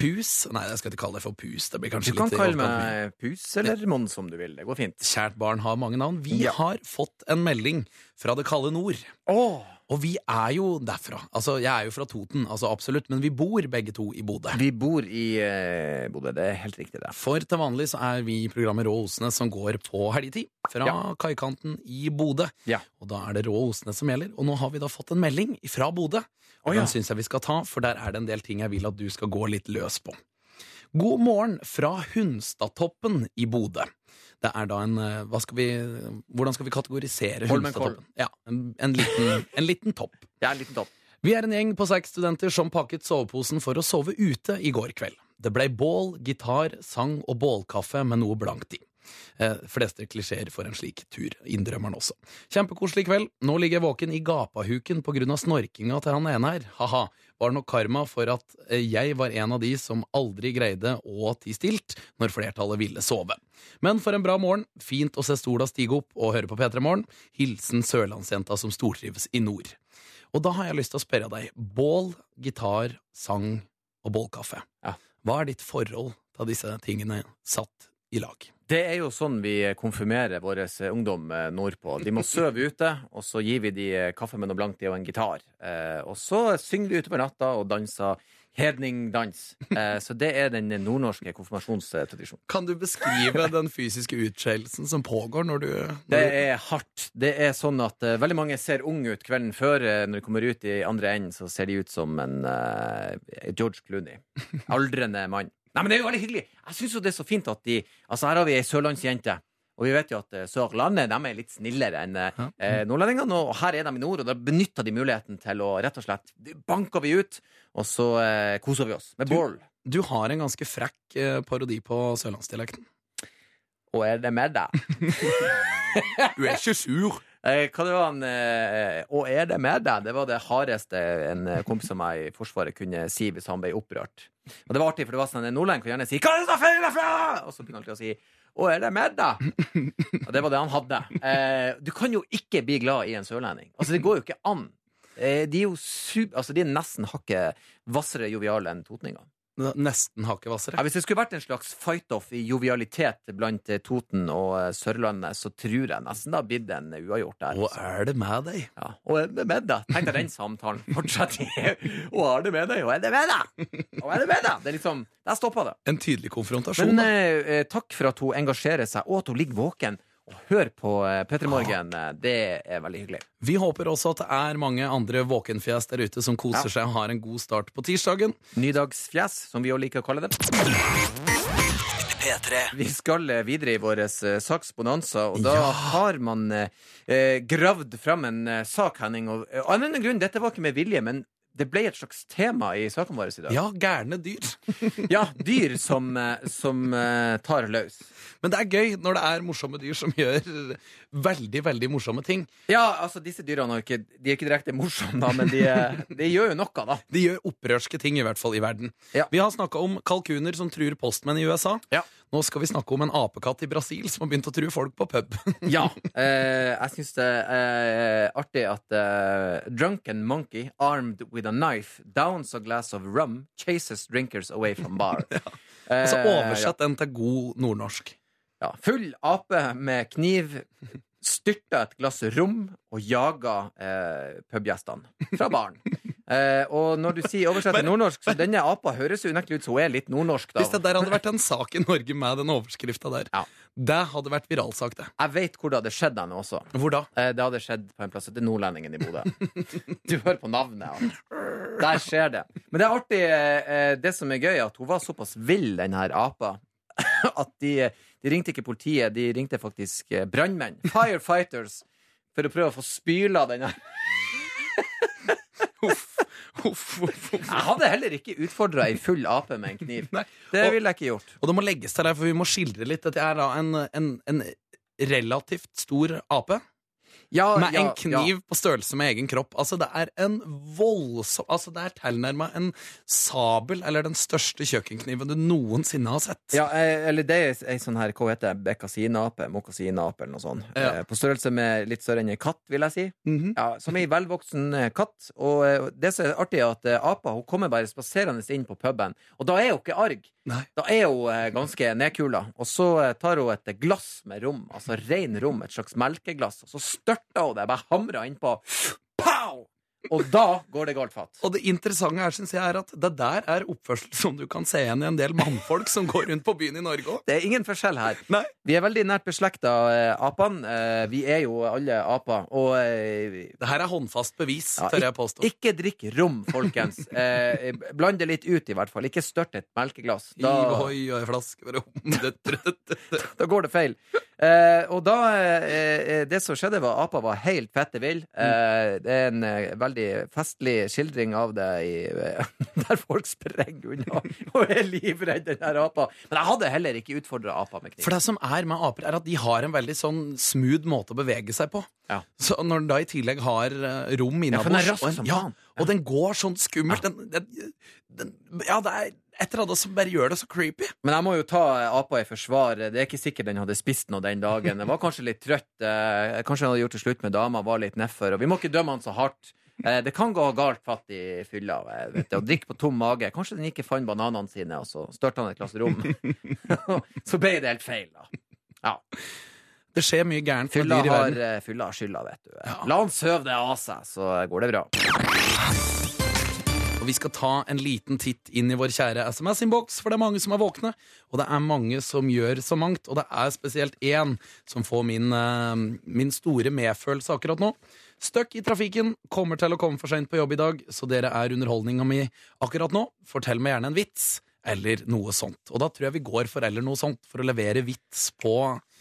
Pus Nei, jeg skal ikke kalle det for Pus. Det blir
Du kan
litt
kalle meg Pus eller Mons om du vil. Det går fint.
Kjært barn har mange navn. Vi
Ja.
har fått en melding fra det kalde nord.
Åh.
Og vi er jo derfra. Altså, jeg er jo fra Toten, altså absolutt, men vi bor begge to i Bodø.
Vi bor i eh, Bodø. Det er helt riktig, det.
For til vanlig så er vi i programmet Rå Osnes som går på helgetid. Fra
Ja.
kaikanten i Bodø.
Ja.
Og da er det Rå Osnes som gjelder. Og nå har vi da fått en melding fra Bodø. Og
oh, ja.
Den syns jeg vi skal ta, for der er det en del ting jeg vil at du skal gå litt løs på. God morgen fra Hunstadtoppen i Bodø. Det er da en eh, skal vi, Hvordan skal vi kategorisere
Holmenkollen.
Ja, en, en, liten, en liten topp.
ja, en liten topp.
Vi er en gjeng på seks studenter som pakket soveposen for å sove ute i går kveld. Det blei bål, gitar, sang og bålkaffe med noe blankt i. Eh, fleste klisjeer for en slik tur, innrømmer han også. Kjempekoselig kveld. Nå ligger jeg våken i gapahuken på grunn av snorkinga til han ene her. Ha-ha. Var nok karma for at eh, jeg var en av de som aldri greide å tie stilt når flertallet ville sove. Men for en bra morgen. Fint å se sola stige opp og høre på P3 Morgen. Hilsen sørlandsjenta som stortrives i nord. Og da har jeg lyst til å spørre deg. Bål, gitar, sang og bålkaffe.
Ja.
Hva er ditt forhold til disse tingene satt i lag?
Det er jo sånn vi konfirmerer vår ungdom eh, nordpå. De må sove ute, og så gir vi de eh, kaffe med noe blankt i og en gitar. Eh, og så synger de utover natta og danser hedningdans. Eh, så det er den nordnorske konfirmasjonstradisjonen.
Kan du beskrive den fysiske utskeielsen som pågår når du når
Det er hardt. Det er sånn at eh, veldig mange ser unge ut kvelden før. eh, når de kommer ut i andre enden, så ser de ut som en eh, George Clooney. Aldrende mann. Nei, men det er jo veldig hyggelig. Jeg syns jo det er så fint at de Altså, her har vi ei sørlandsjente. Og vi vet jo at eh, Sørlandet de er litt snillere enn eh, eh, nordlendingene. Og her er de i nord, og da benytter de muligheten til å rett og slett Banker vi ut, og så eh, koser vi oss med
Du-
bål.
Du har en ganske frekk eh, parodi på sørlandsdialekten.
Og er det med deg?
Du er ikke sur.
Eh, hva det var han eh, er det med deg? Det var det hardeste en kompis av meg i Forsvaret kunne si hvis han ble opprørt. Og det var artig, for det var sånn en nordlending kunne gjerne si 'Hva er det som feiler derfra?' Og så begynner han alltid å si 'Å, er det med deg?' Og det var det han hadde. Eh, du kan jo ikke bli glad i en sørlending. Altså, det går jo ikke an. Eh, de er jo sub... altså, de er nesten hakket hvassere joviale enn totninger.
Nesten hakket
Ja, hvis det skulle vært en slags fight-off i jovialitet blant eh, Toten og eh, Sørlandet, så tror jeg nesten det har blitt en uavgjort der.
Og er det med deg?
Ja, og er det med deg? Tenk deg den samtalen. Fortsett i Og er det med deg? Og er det med deg? Og er det med deg? Det er liksom Der stoppa det.
En tydelig konfrontasjon.
Men eh, eh, takk for at hun engasjerer seg, og at hun ligger våken og hør på eh, P3 Morgen. Eh, Det er veldig hyggelig.
Vi håper også at det er mange andre våkenfjes der ute som koser seg og har en god start på tirsdagen.
Nydagsfjes, som vi også liker å kalle det.
P3.
Vi skal eh, videre i vår saksbonanza, og da har man eh, gravd fram en sak, Henning. Og, og av en eller annen grunn, dette var ikke med vilje, men det ble et slags tema i sakene våre i dag.
Ja, gærne dyr.
Ja, dyr som, eh, som uh, tar løs.
Men det er gøy når det er morsomme dyr som gjør veldig, veldig morsomme ting.
Ja, altså, disse dyrene er ikke, de er ikke direkte morsomme, da, men de, de gjør jo noe, da.
De gjør opprørske ting, i hvert fall i verden.
Ja.
Vi har snakka om kalkuner som truer postmenn i USA.
Ja.
Nå skal vi snakke om en apekatt i Brasil som har begynt å true folk på pub.
Ja. Eh, jeg syns det er artig at uh, Drunken monkey armed with a knife downs a glass of rum chases drinkers away from bar. ja.
altså
ja.
Oversett den til god nordnorsk.
Ja, full ape med kniv styrta et glass rom og jaga eh, pubgjestene fra baren. Eh, og når du sier oversett til nordnorsk, så denne apa høres unektelig ut som hun er litt nordnorsk, da.
Hvis det der hadde vært en sak i Norge med den overskrifta der,
Ja.
det hadde vært viralsak, det.
Jeg vet hvor det hadde skjedd henne også.
Hvor da?
Eh, det hadde skjedd på en plass etter Nordlendingen i Bodø. Du hører på navnet. Ja. Der skjer det. Men det er artig, eh, det som er gøy, at hun var såpass vill, den her apa, at de, de ringte ikke politiet, de ringte faktisk eh, brannmenn. Firefighters. For å prøve å få spyla den her.
Uff, uff, uff.
Jeg hadde heller ikke utfordra ei full ape med en kniv.
Nei.
Det ville jeg ikke gjort.
Og det må legges til her, for vi må skildre litt. Dette er da en, en, en relativt stor ape.
Ja,
Med
ja,
en kniv på størrelse med egen kropp. Altså, det er en voldsom Altså, det er tilnærma en sabel, eller den største kjøkkenkniven du noensinne har sett.
Ja, eh, eller det er ei sånn her, hva heter det, bekasinape, mokasinape eller noe sånt.
Ja.
Eh, På størrelse med litt større enn en katt, vil jeg si.
Mhm.
Ja, som ei velvoksen eh, katt. Og det som er artig, er at apa hun kommer bare spaserende inn på puben. Og da er hun ikke arg.
Nei.
Da er hun ganske nedkula. Og så tar hun et glass med rom, altså ren rom, et slags melkeglass, og så størter hun det, bare hamra innpå. Pow! Og da går det galt fatt.
Og det interessante her, synes jeg, er at det der er oppførsel som du kan se igjen i en del mannfolk som går rundt på byen i Norge òg.
Det er ingen forskjell her.
Nei.
Vi er veldig nært beslekta, eh, apene. Eh, vi er jo alle aper. Og eh,
Det her er håndfast bevis,
Ja,
tør jeg påstå.
ikke drikk rom, folkens. Eh, bland det litt ut, i hvert fall. Ikke størt et melkeglass.
Da... Og ei flaske med rom.
Da går det feil. Eh, og da eh, Det som skjedde, var apa var helt fette vill. Eh, det er en eh, veldig festlig skildring av det i, eh, der folk sprenger unna og er livredde den her apa. Men jeg hadde heller ikke utfordra apa med kniv.
For det som er med aper, er at de har en veldig sånn smooth måte å bevege seg på.
Ja.
Så når den da i tillegg har eh, rom innabords
ja,
og, ja, og den går sånn skummelt den, den, den, Ja, det er et eller annet som bare gjør det så creepy.
Men jeg må jo ta eh, apa i forsvar. Det er ikke sikkert den hadde spist noe den dagen. Den var kanskje litt trøtt. eh, Kanskje han hadde gjort det slutt med dama, var litt nedfor. Og vi må ikke dømme han så hardt. Eh, Det kan gå galt fatt i fylla. eh, Å drikke på tom mage. Kanskje den ikke fant bananene sine, og så størte han et glass rom. så ble det helt feil, da. Ja.
Det skjer mye gærent
for
dyr i verden.
eh, fylla har skylda, vet du. La han søve det av seg, så går det bra.
Og vi skal ta en liten titt inn i vår kjære SMS-innboks, for det er mange som er våkne, og det er mange som gjør så mangt, og det er spesielt én som får min, uh, min store medfølelse akkurat nå. Støkk i trafikken, kommer til å komme for seint på jobb i dag, så dere er underholdninga mi akkurat nå. Fortell meg gjerne en vits, eller noe sånt. Og da tror jeg vi går for eller noe sånt, for å levere vits på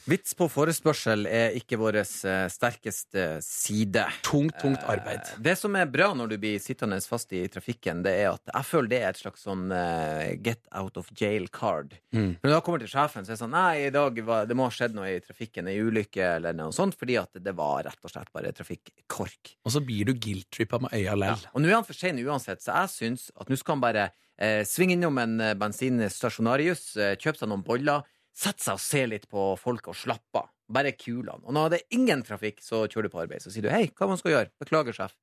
Vits på forespørsel er ikke vår eh, sterkeste side.
Tungt, tungt arbeid.
Eh, Det som er bra når du blir sittende fast i trafikken, det er at jeg føler det er et slags sånn eh, get out of jail card.
Mm.
Når jeg kommer til sjefen, så er det sånn Nei, i dag var, det må ha skjedd noe i trafikken, ei ulykke eller noe sånt, fordi at det var rett og slett bare trafikkork.
Og så blir du guilt-trippa med øya lell.
Og nå er han for sein uansett, så jeg syns at nå skal han bare eh, svinge innom en bensinstasjonarius, eh, kjøpe seg noen boller, sette seg og se litt på folk og slappe av. Bare kulene. Og når det er ingen trafikk, så kjører du på arbeid. Så sier du hei, hva man skal gjøre? Beklager, sjef.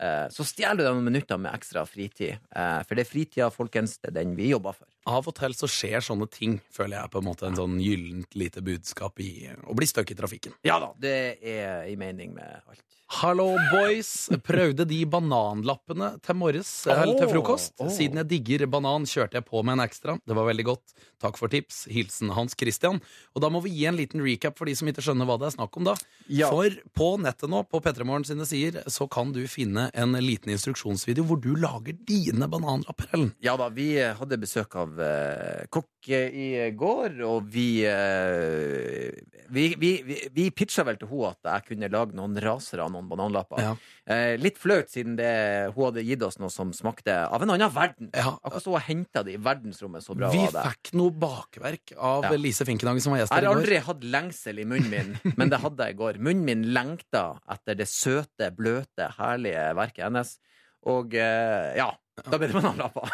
Eh, så stjeler du deg noen minutter med ekstra fritid. Eh, for det er fritida, folkens, det er den vi jobber for.
Av og til så skjer sånne ting, føler jeg på en måte en sånn gyllent lite budskap i å bli stuck i trafikken.
Ja da, det er i mening med alt.
Hallo, boys! Prøvde de bananlappene til morges, eller til frokost. Siden jeg digger banan, kjørte jeg på med en ekstra. Det var veldig godt. Takk for tips. Hilsen Hans Christian. Og da må vi gi en liten recap for de som ikke skjønner hva det er snakk om, da.
Ja.
For på nettet nå, på P3morgen sine sider, så kan du finne en liten instruksjonsvideo hvor du lager dine bananlapper, Ellen.
Ja da, vi hadde besøk av eh, kokk i går, og vi eh, Vi, vi, vi, vi pitcha vel til henne at jeg kunne lage noen rasere av noen bananlapper.
Ja.
Eh, litt flaut, siden det, hun hadde gitt oss noe som smakte av en annen verden.
Ja.
Akkurat så hun henta det i verdensrommet. Så bra
Vi
var det.
fikk noe bakverk av
Ja.
Lise Finkenhagen, som var gjest
Jeg
her
har
i går.
aldri hatt lengsel i munnen min, men det hadde jeg i går. Munnen min lengta etter det søte, bløte, herlige verket hennes. Og eh, ja, da ble det bananlapper.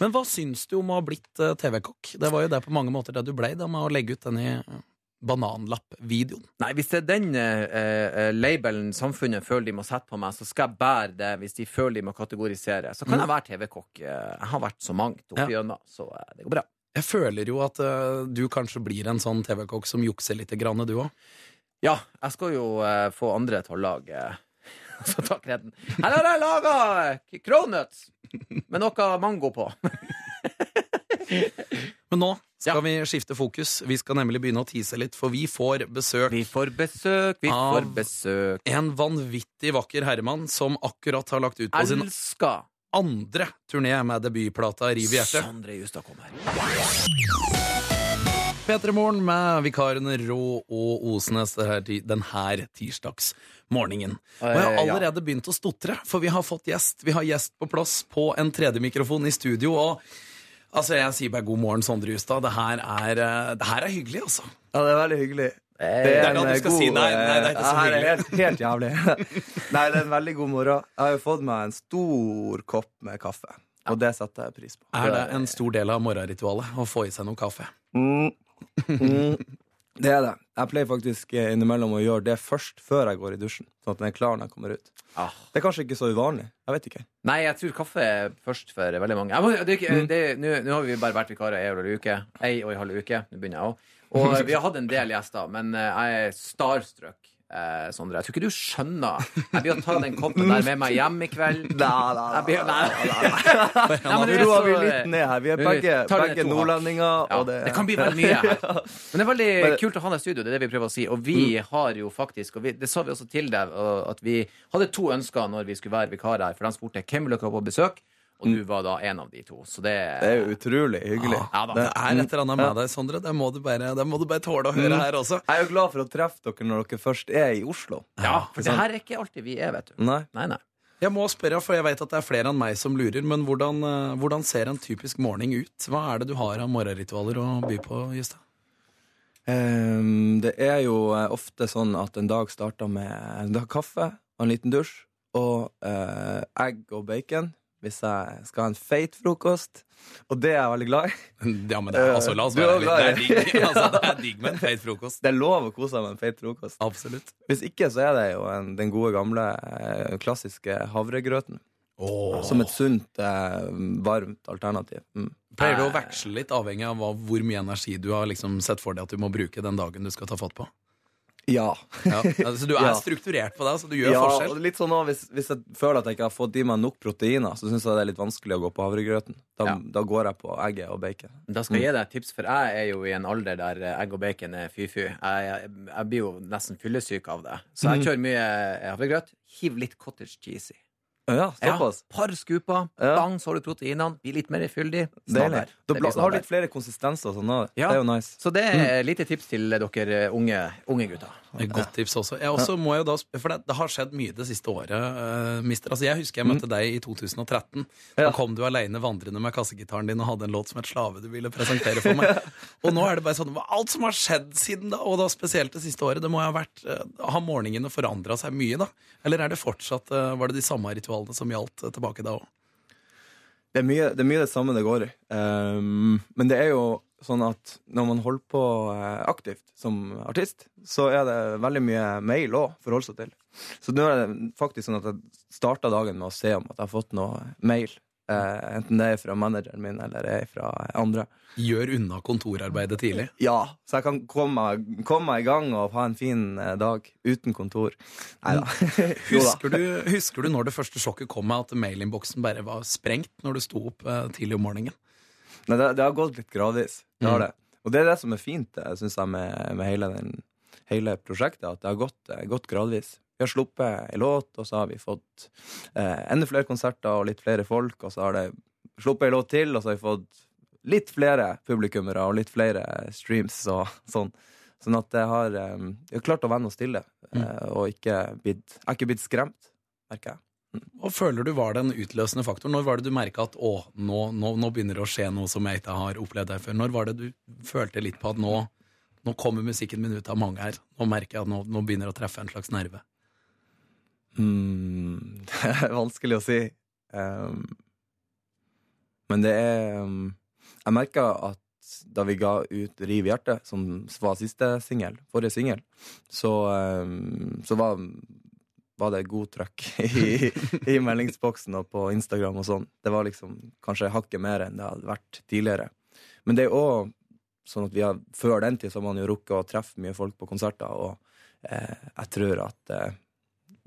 Men hva syns du om å ha blitt eh, TV-kokk? Det var jo det på mange måter det du blei, med å legge ut denne eh, bananlapp-videoen.
Nei, hvis det er den eh, labelen samfunnet føler de må sette på meg, så skal jeg bære det hvis de føler de må kategorisere. Så kan jeg være TV-kokk. Jeg har vært så mangt oppi
Ja.
gjennom, så det går bra.
Jeg føler jo at uh, du kanskje blir en sånn TV-kokk som jukser litt, grann, du òg.
Ja, jeg skal jo uh, få andre til å lage Så ta kreden. Her har jeg laga cronuts med noe mango på.
Men nå skal
Ja.
vi skifte fokus. Vi skal nemlig begynne å tise litt, for vi får besøk
Vi får besøk, vi får besøk.
en vanvittig vakker herremann som akkurat har lagt ut på sin
Elsker
andre turné med debutplata Riv i hjertet.
Sondre Justad kommer.
P3 Morgen med vikarene Rå og Osnes denne her, her tirsdagsmorgenen. Og jeg har allerede begynt å stotre, for vi har fått gjest. Vi har gjest på plass på en tredje mikrofon i studio. og Altså, Jeg sier bare god morgen, Sondre Justad. Det her er, eh, det her er hyggelig, altså.
Ja, det er veldig hyggelig.
Det er
en,
da du
eh,
skal si nei, nei, det er ikke så
eh,
hyggelig.
Helt, helt jævlig. nei, det er en veldig god morgen. Jeg har jo fått meg en stor kopp med kaffe, og det setter jeg pris på.
Er det en stor del av morgenritualet å få i seg noe kaffe?
Mm. Mm. Det er det. Jeg pleier faktisk eh, innimellom å gjøre det først, før jeg går i dusjen. Sånn at den er klar når jeg kommer ut.
Ah.
Det er kanskje ikke så uvanlig. Jeg vet ikke.
Nei, jeg tror kaffe er først for veldig mange.
Mm.
nå, har vi bare vært vikarer ei og en halv uke. Ei og en halv uke. Nå begynner jeg òg. Og vi har hatt en del gjester, men eh, jeg er starstruck. Eh, Sondre, jeg tror ikke du skjønner. Jeg blir å ta den koppen der med meg hjem i kveld.
Nei, nei,
Jeg blir, nei,
Nei,
men det er
Nå roer vi litt ned her. Vi er begge, begge nordlendinger.
Ja,
det,
det kan bli veldig mye her. Men det er veldig
Men-
kult å ha deg i studio. Det er det vi prøver å si. Og vi har jo faktisk, og vi, det sa vi også til deg, at vi hadde to ønsker når vi skulle være vikarer her. For de spurte hvem vil dere ha på besøk, og du var da en av de to. Så det,
det er jo utrolig hyggelig.
Ja da.
Det er et eller annet med deg, Sondre. Det må du bare, det må du bare tåle å høre her også.
Jeg er jo glad for å treffe dere når dere først er i Oslo.
Ja, for det her er ikke alltid vi er, vet du.
Nei.
Nei, nei.
Jeg må spørre, for jeg vet at det er flere enn meg som lurer, men hvordan, eh, hvordan ser en typisk morgen ut? Hva er det du har av morgenritualer å by på, Justad?
Um, det er jo eh, ofte sånn at en dag starter med en dag kaffe og en liten dusj og uh, egg og bacon hvis jeg skal ha en feit frokost. Og det er jeg veldig glad i.
Ja, men det er, altså, la oss være ærlige. Det er digg, altså, det er digg med en feit frokost.
Det er lov å kose seg med en feit frokost.
Absolutt.
Hvis ikke så er det jo en, den gode, gamle, eh, klassiske havregrøten. Som et sunt, eh, varmt alternativ. Mm.
Pleier du å veksle litt, avhengig av hvor mye energi du har liksom sett for deg at du må bruke den dagen du skal ta fatt på?
Ja.
Ja, altså, du er
Ja.
strukturert på det, så du gjør
ja,
forskjell.
og litt sånn også, hvis, hvis jeg føler at jeg ikke har fått i meg nok proteiner, så syns jeg det er litt vanskelig å gå på havregrøten. Da,
Ja.
da går jeg på egget og bacon.
Da skal jeg gi deg et tips, for jeg er jo i en alder der eh, egg og bacon er fy-fy. Jeg, jeg, jeg blir jo nesten fyllesyk av det. Så jeg kjører mye eh, havregrøt. Hiv litt cottage cheese i.
Ja, såpass.
par skuper,
Ja.
bang, så har du proteinene, blir litt mer fyldig.
Deilig. Da har
du
litt flere konsistenser og sånn.
Ja.
Det er jo nice.
Så det er et lite tips til dere unge, unge gutter.
Et godt tips også. Jeg også må jo da, for det, det har skjedd mye det siste året, uh, mister. Altså, jeg husker jeg møtte deg i 2013. Da
Ja.
kom du aleine vandrende med kassegitaren din og hadde en låt som het 'Slave' du ville presentere for meg. og nå er det bare sånn Alt som har skjedd siden da, og da spesielt det siste året, det må ha vært uh, Har morgenene forandra seg mye, da? Eller er det fortsatt uh, Var det de samme ritualene som gjaldt tilbake da òg?
Det det, er mye det samme det går i. Um, men det er jo sånn at når man holder på eh, aktivt som artist, så er det veldig mye mail å forholde seg til. Så nå er det faktisk sånn at jeg starta dagen med å se om at jeg har fått noe mail. eh, enten det er fra manageren min eller det er fra andre.
Gjør unna kontorarbeidet tidlig.
Ja, så jeg kan komme, komme i gang og ha en fin eh, dag uten kontor. Nei da.
Husker du, husker du når det første sjokket kom med at mailinnboksen bare var sprengt når du sto opp eh, tidlig om morgenen?
Nei, det, det har gått litt gradvis. Det har
Mm.
det. Og det er det som er fint synes jeg, med, med hele, den, hele prosjektet, at det har gått, eh, gått gradvis. Vi har sluppet en låt, og så har vi fått eh, enda flere konserter og litt flere folk, og så har det sluppet en låt til, og så har vi fått litt flere publikummere og litt flere streams og sånn. Sånn at jeg har, eh, vi har klart å vende oss til det, eh, og ikke blitt, jeg har ikke blitt skremt, merker jeg.
Og føler du var den utløsende faktoren? Når var det du merka at å, nå, nå, nå begynner det å skje noe som jeg ikke har opplevd her før? Når var det du følte litt på at nå, nå kommer musikken min ut av mange her? Nå merker jeg at nå, nå begynner det å treffe en slags nerve.
Mm, det er vanskelig å si. Um, men det er um, Jeg merka at da vi ga ut Riv hjertet, som var siste singel, forrige singel, så, um, så var, var det god trøkk i, i meldingsboksen og på Instagram og sånn. Det var liksom kanskje hakket mer enn det hadde vært tidligere. Men det er òg sånn at vi har, før den tid så har man jo rukket å treffe mye folk på konserter, og eh, jeg tror at eh,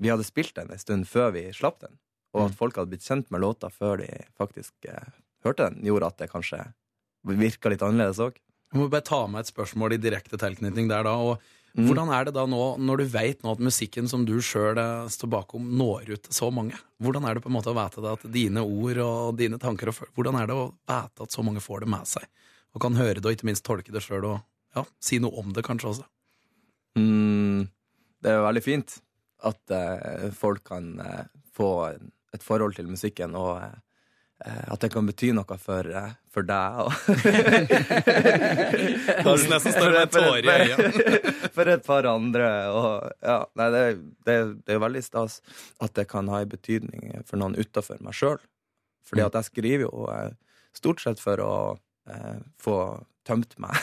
vi hadde spilt den en stund før vi slapp den, og at folk hadde blitt kjent med låta før de faktisk eh, hørte den, gjorde at det kanskje virka litt annerledes òg.
Jeg må bare ta med et spørsmål i direkte tilknytning der da. og
Mm.
Hvordan er det da nå, når du vet nå at musikken som du sjøl står bakom, når ut så mange? Hvordan er det på en måte å vite at dine ord og dine tanker og Hvordan er det å vite at så mange får det med seg, og kan høre det og ikke minst tolke det sjøl og ja, si noe om det kanskje også?
Mm, det er jo veldig fint at uh, folk kan uh, få et forhold til musikken, og eh, at det kan bety noe for, eh, for deg. Og
Kanskje nesten står med en tåre i øynene.
for et par andre. Og, ja, nei, det, det, det er veldig stas at det kan ha en betydning for noen utafor meg sjøl. Fordi at jeg skriver jo eh, stort sett for å eh, få tømt meg.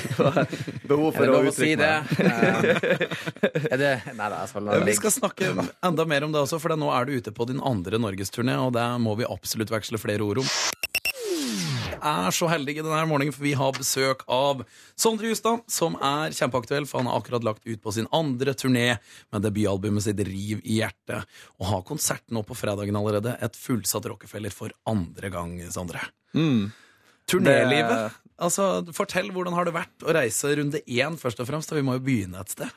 Behov
Er
for
det
å
lov å si
uttrykke
det?
meg.
Eh, Er det Nei da, jeg
Vi skal snakke enda mer om det også, for nå er du ute på din andre norgesturné, og det må vi absolutt veksle flere ord om. Jeg er så heldig i denne morgenen, for vi har besøk av Sondre Justad, som er kjempeaktuell, for han har akkurat lagt ut på sin andre turné med debutalbumet sitt Riv i hjertet, og har konsert nå på fredagen allerede. Et fullsatt Rockefeller for andre gang, Sondre.
Mm.
Turnélivet. Altså, fortell, hvordan har det vært å reise runde én, først og fremst? Da Vi må jo begynne et sted.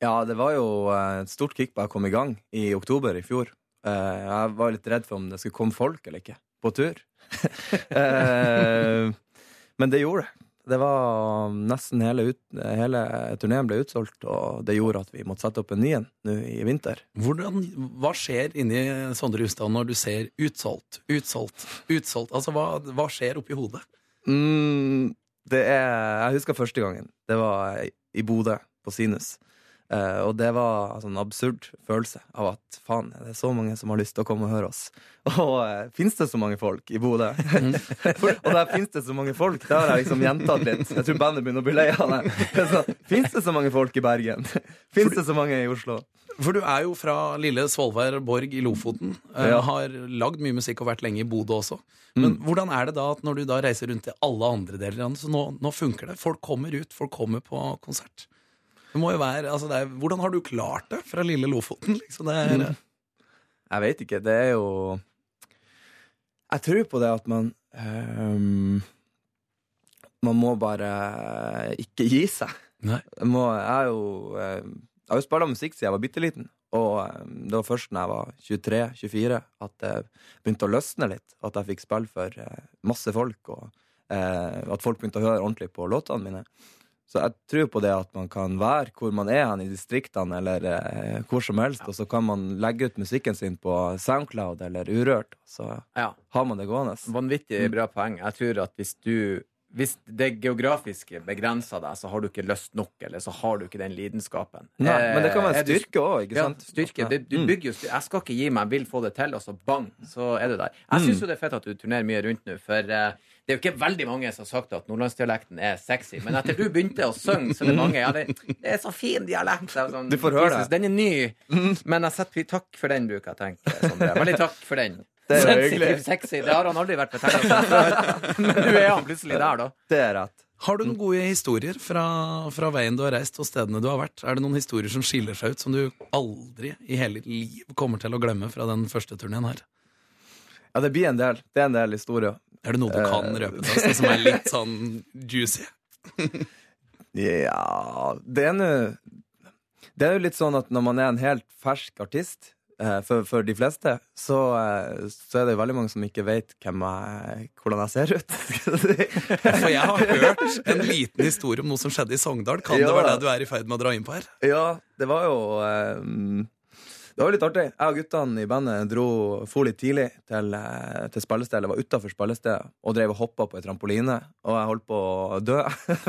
Ja, det var jo eh, et stort kick på å komme i gang i oktober i fjor. Eh, Jeg var litt redd for om det skulle komme folk eller ikke på tur. Eh, Men det gjorde det. Det var nesten hele, ut, hele turneen ble utsolgt, og det gjorde at vi måtte sette opp en ny en nå i vinter.
Hvordan, hva skjer inni Sondre Justad når du ser utsolgt, utsolgt, utsolgt? Altså, hva, hva skjer oppi hodet?
Mm, det er Jeg husker første gangen. Det var i Bodø, på Sinus. Eh, og det var en sånn absurd følelse av at faen, det er så mange som har lyst til å komme og høre oss. Og uh, fins det så mange folk i Bodø? og der fins det så mange folk, det har jeg liksom gjentatt litt. Jeg tror bandet begynner å bli lei av det. Fins det så mange folk i Bergen? Fins det så mange i Oslo?
For du er jo fra lille Svolvær Borg i Lofoten.
Uh.
Har lagd mye musikk og vært lenge i Bodø også. Men hvordan er det da at når du da reiser rundt til alle andre deler av landet, så nå, nå funker det? Folk kommer ut, folk kommer på konsert. Det må jo være, altså er, Hvordan har du klart det fra lille Lofoten? Liksom det er,
Jeg vet ikke. Det er jo Jeg tror på det at man um, Man må bare ikke gi seg. Må, jeg jo eh, Jeg har jo spilt musikk siden jeg var bitte liten. Og eh, det var først da jeg var 23-24 at det begynte å løsne litt. At jeg fikk spille for eh, masse folk, og eh, at folk begynte å høre ordentlig på låtene mine. Så jeg tror på det at man kan være hvor man er hen i distriktene, eller eh, hvor som helst, og så kan man legge ut musikken sin på Soundcloud eller Urørt, så
Ja.
har man det gående.
Vanvittig bra poeng. Jeg tror at hvis du hvis det geografiske begrenser deg, så har du ikke lyst nok, eller så har du ikke den lidenskapen.
Nei, men det kan være
Eh, er du-
styrke òg, ikke sant?
Ja, styrke. Du, du
Mm.
bygger jo styrke. Jeg skal ikke gi meg, jeg vil få det til, og så bang, så er du der. Jeg
Mm.
syns jo det er fett at du turnerer mye rundt nå, for eh, det er jo ikke veldig mange som har sagt at nordlandsdialekten er sexy, men etter du begynte å synge, så er det mange Ja, det, det er så fin dialekt. så Sånn,
Du får høre det.
Den er ny, men jeg setter Takk for den, bruker jeg tenke. Veldig takk for den.
Det er hyggelig.
sexy. Det har han aldri vært betegna som før. Men nå er han plutselig der, da.
Det er rett.
Har du noen gode historier fra, fra veien du har reist og stedene du har vært? Er det noen historier som skiller seg ut, som du aldri i hele ditt liv kommer til å glemme fra den første turneen her?
Ja, det blir en del. Det er en del historier.
Er det noe du kan
Eh,
røpe til oss, som er litt sånn juicy?
Ja Det er nå Det er jo litt sånn at når man er en helt fersk artist, eh, for, for de fleste, så, eh, så er det veldig mange som ikke vet jeg, hvordan jeg ser ut.
For jeg har hørt en liten historie om noe som skjedde i Sogndal. Kan det være det du er i ferd med å dra inn på her?
Ja, det var jo eh, Det var litt artig. Jeg og guttene i bandet dro for litt tidlig til, eh, til spillestedet. Eller var utafor spillestedet og drev og hoppa på ei trampoline. Og jeg holdt på å dø.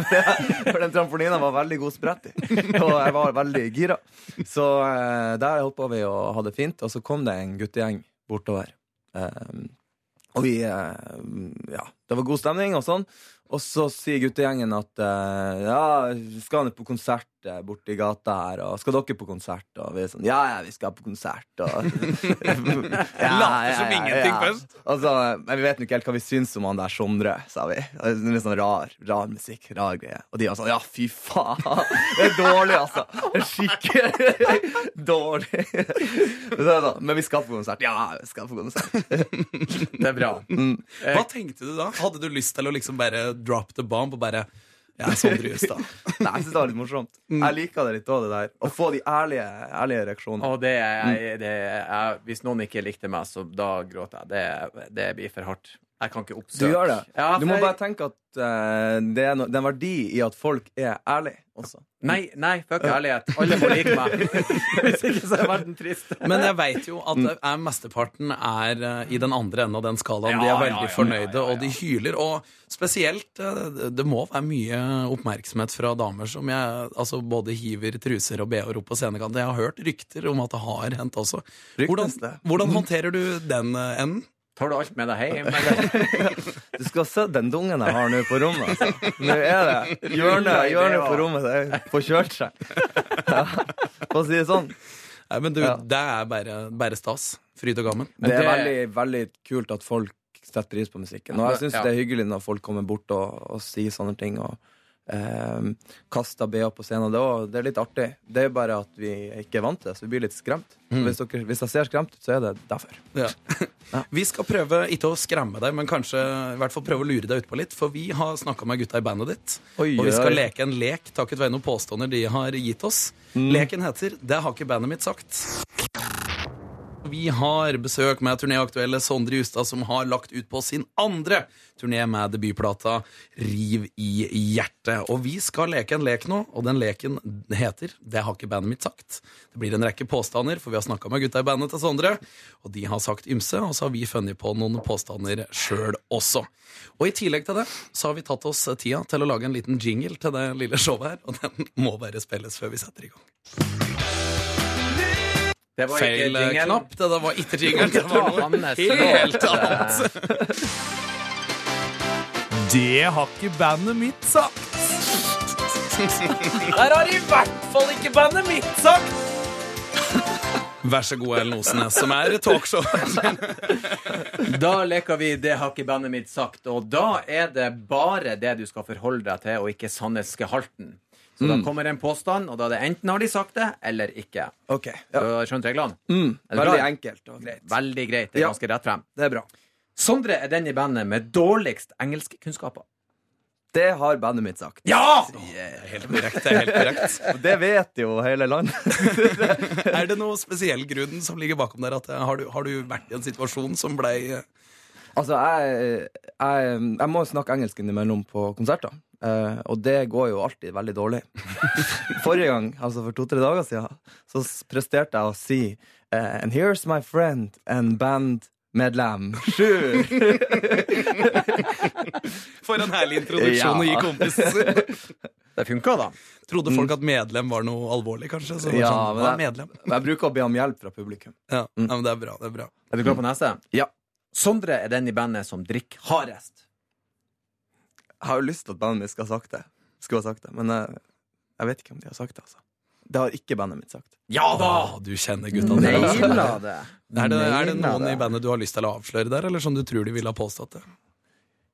For den trampolina var veldig god sprett i. Og jeg var veldig gira. Så eh, der hoppa vi og hadde det fint. Og så kom det en guttegjeng bortover. Eh, og vi Ja, det var god stemning og sånn. Og så sier guttegjengen at uh, ja, vi skal ned på konsert eh, borti gata her, og skal dere på konsert? Og vi er sånn ja, ja, vi skal på konsert, og ja,
Later som ingenting først.
Og så, men vi vet nå ikke helt hva vi syns om han der Sondre, sa vi. Det er Litt sånn rar, rar musikk, rar greie. Og de var sånn ja, fy faen! Det er dårlig, altså. Det er Skikkelig dårlig. Sånn, Men vi skal på konsert. Ja, vi skal på konsert.
Det er bra.
Mm.
Hva tenkte du da? Hadde du lyst til å liksom bare drop the bomb og bare Jeg er Sondre Justad.
Nei, jeg syns det var litt morsomt. Jeg liker det litt òg, det der. Å få de ærlige, ærlige reaksjonene.
Og det er, det er, hvis noen ikke likte meg, så da gråter jeg. Det, det blir for hardt. Jeg kan ikke
Du
oppsøke
gjør det.
Ja,
du må bare tenke at uh, det, er no, det er en verdi i at folk er ærlige også.
Nei, nei, fuck ærlighet. Alle må like meg. Hvis ikke så er verden trist.
Men jeg veit jo at er mesteparten er eh, i den andre enden av den skalaen. de er veldig
ja, ja,
fornøyde, og de hyler. Og spesielt eh, Det må være mye oppmerksomhet fra damer som jeg altså både hiver truser og bh-er opp på scenekanten. Jeg har hørt rykter om at det har hendt også. Hvordan, hvordan håndterer du den eh, enden?
Tar du alt med deg hjem? Eller?
Du skal se den dungen jeg har nå på rommet. Altså. Nå er det hjørnet, hjørnet på rommet det får kjørt seg. Ja, for å si det sånn.
Nei, men du,
Ja.
Det er bare, bare stas. Fryd og gammen.
Det er veldig, veldig kult at folk setter pris på musikken. Og jeg syns
Ja.
det er hyggelig når folk kommer bort og, og sier sånne ting. Og eh, kasta BH på scenen. Det er, det er litt artig. Det er bare at vi ikke er vant til det, så vi blir litt skremt. Mm. Hvis, dere, hvis jeg ser skremt ut, så er det derfor.
Ja. Vi skal prøve ikke å skremme deg, men kanskje i hvert fall prøve å lure deg utpå litt. For vi har snakka med gutta i bandet ditt,
Oi,
og vi skal
oi.
leke en lek takket være noen påstander de har gitt oss. Leken heter 'Det har ikke bandet mitt sagt'. Vi har besøk med turnéaktuelle Sondre Justad, som har lagt ut på sin andre turné med debutplata 'Riv i hjertet'. Og vi skal leke en lek nå, og den leken heter 'Det har ikke bandet mitt sagt'. Det blir en rekke påstander, for vi har snakka med gutta i bandet til Sondre, og de har sagt ymse, og så har vi funnet på noen påstander sjøl også. Og i tillegg til det så har vi tatt oss tida til å lage en liten jingle til det lille showet her, og den må bare spilles før vi setter i gang.
Det var
Feil ikke
jingle.
knapp. Det der var ikke jingle. Det var noe helt annet.
Det har ikke bandet mitt sagt.
Der har i hvert fall ikke bandet mitt sagt! Vær så god, Ellen Osnes, som er talkshow.
Da leker vi 'Det har ikke bandet mitt sagt', og da er det bare det du skal forholde deg til, og ikke sannhetsgehalten. Så da kommer en påstand, og da er det enten har de sagt det, eller ikke.
Ok,
Du
ja.
har skjønt reglene?
mm,
Er det
Veldig
bra?
enkelt og greit.
Veldig greit. Det er
Ja.
ganske rett frem.
Det er bra.
Sondre er den i bandet med dårligst engelskkunnskaper.
Det har bandet mitt sagt.
Ja!
Helt korrekt. det er helt korrekt.
Og det vet jo hele landet.
Er det noe spesiell grunn som ligger bakom der? At, eh, har, du, har du vært i en situasjon som blei eh,
Altså, jeg, jeg, jeg må snakke engelsk innimellom på konserter. Eh, og det går jo alltid veldig dårlig. Forrige gang, altså for to-tre dager siden, så presterte jeg å si uh, And here's my friend and bandmedlem Sjur.
For en herlig introduksjon å gi kompis.
Det funka, da.
Trodde folk at medlem var noe alvorlig, kanskje? Så
Ja,
sånn,
men
medlem?
Jeg bruker å be om hjelp fra publikum.
Ja, ja, men det er bra. det er bra
Er du klar på neste?
Ja.
Sondre er den i bandet som drikker hardest.
Jeg har jo lyst til at bandet mitt skal ha sagt det, skulle ha sagt det men jeg, jeg vet ikke om de har sagt det. altså Det har ikke bandet mitt sagt.
Ja da!
Du kjenner gutta. dine. altså. Er det, er det noen
det.
i bandet du har lyst til å avsløre der, eller som du tror de ville ha påstått det?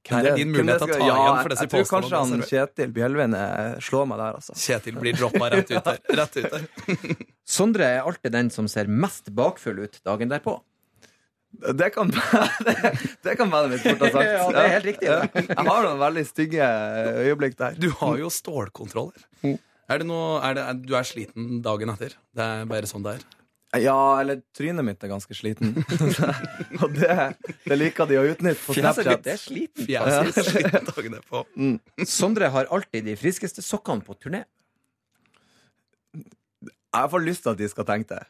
Her er din mulighet til å ta
ja,
igjen for disse
Jeg tror kanskje han
servert.
Kjetil Bjelvin eh, slår meg der, altså.
Kjetil blir droppa rett ut der. Rett ut der.
Sondre er alltid den som ser mest bakfull ut dagen derpå.
Det kan, det, det kan være mitt fort ha sagt.
Ja, det er helt riktig.
Ja. Jeg har noen veldig stygge øyeblikk der.
Du har jo stålkontroller. Er det noe, er det, er, du er sliten dagen etter? Det er bare sånn det er.
Ja, eller trynet mitt er ganske sliten. Og det, det liker de å utnytte på
Fjeset
Snapchat.
ditt er sliten.
Fjeset er sliten dagen etterpå.
Sondre har alltid de friskeste sokkene på turné.
Jeg får lyst til at de skal tenke det.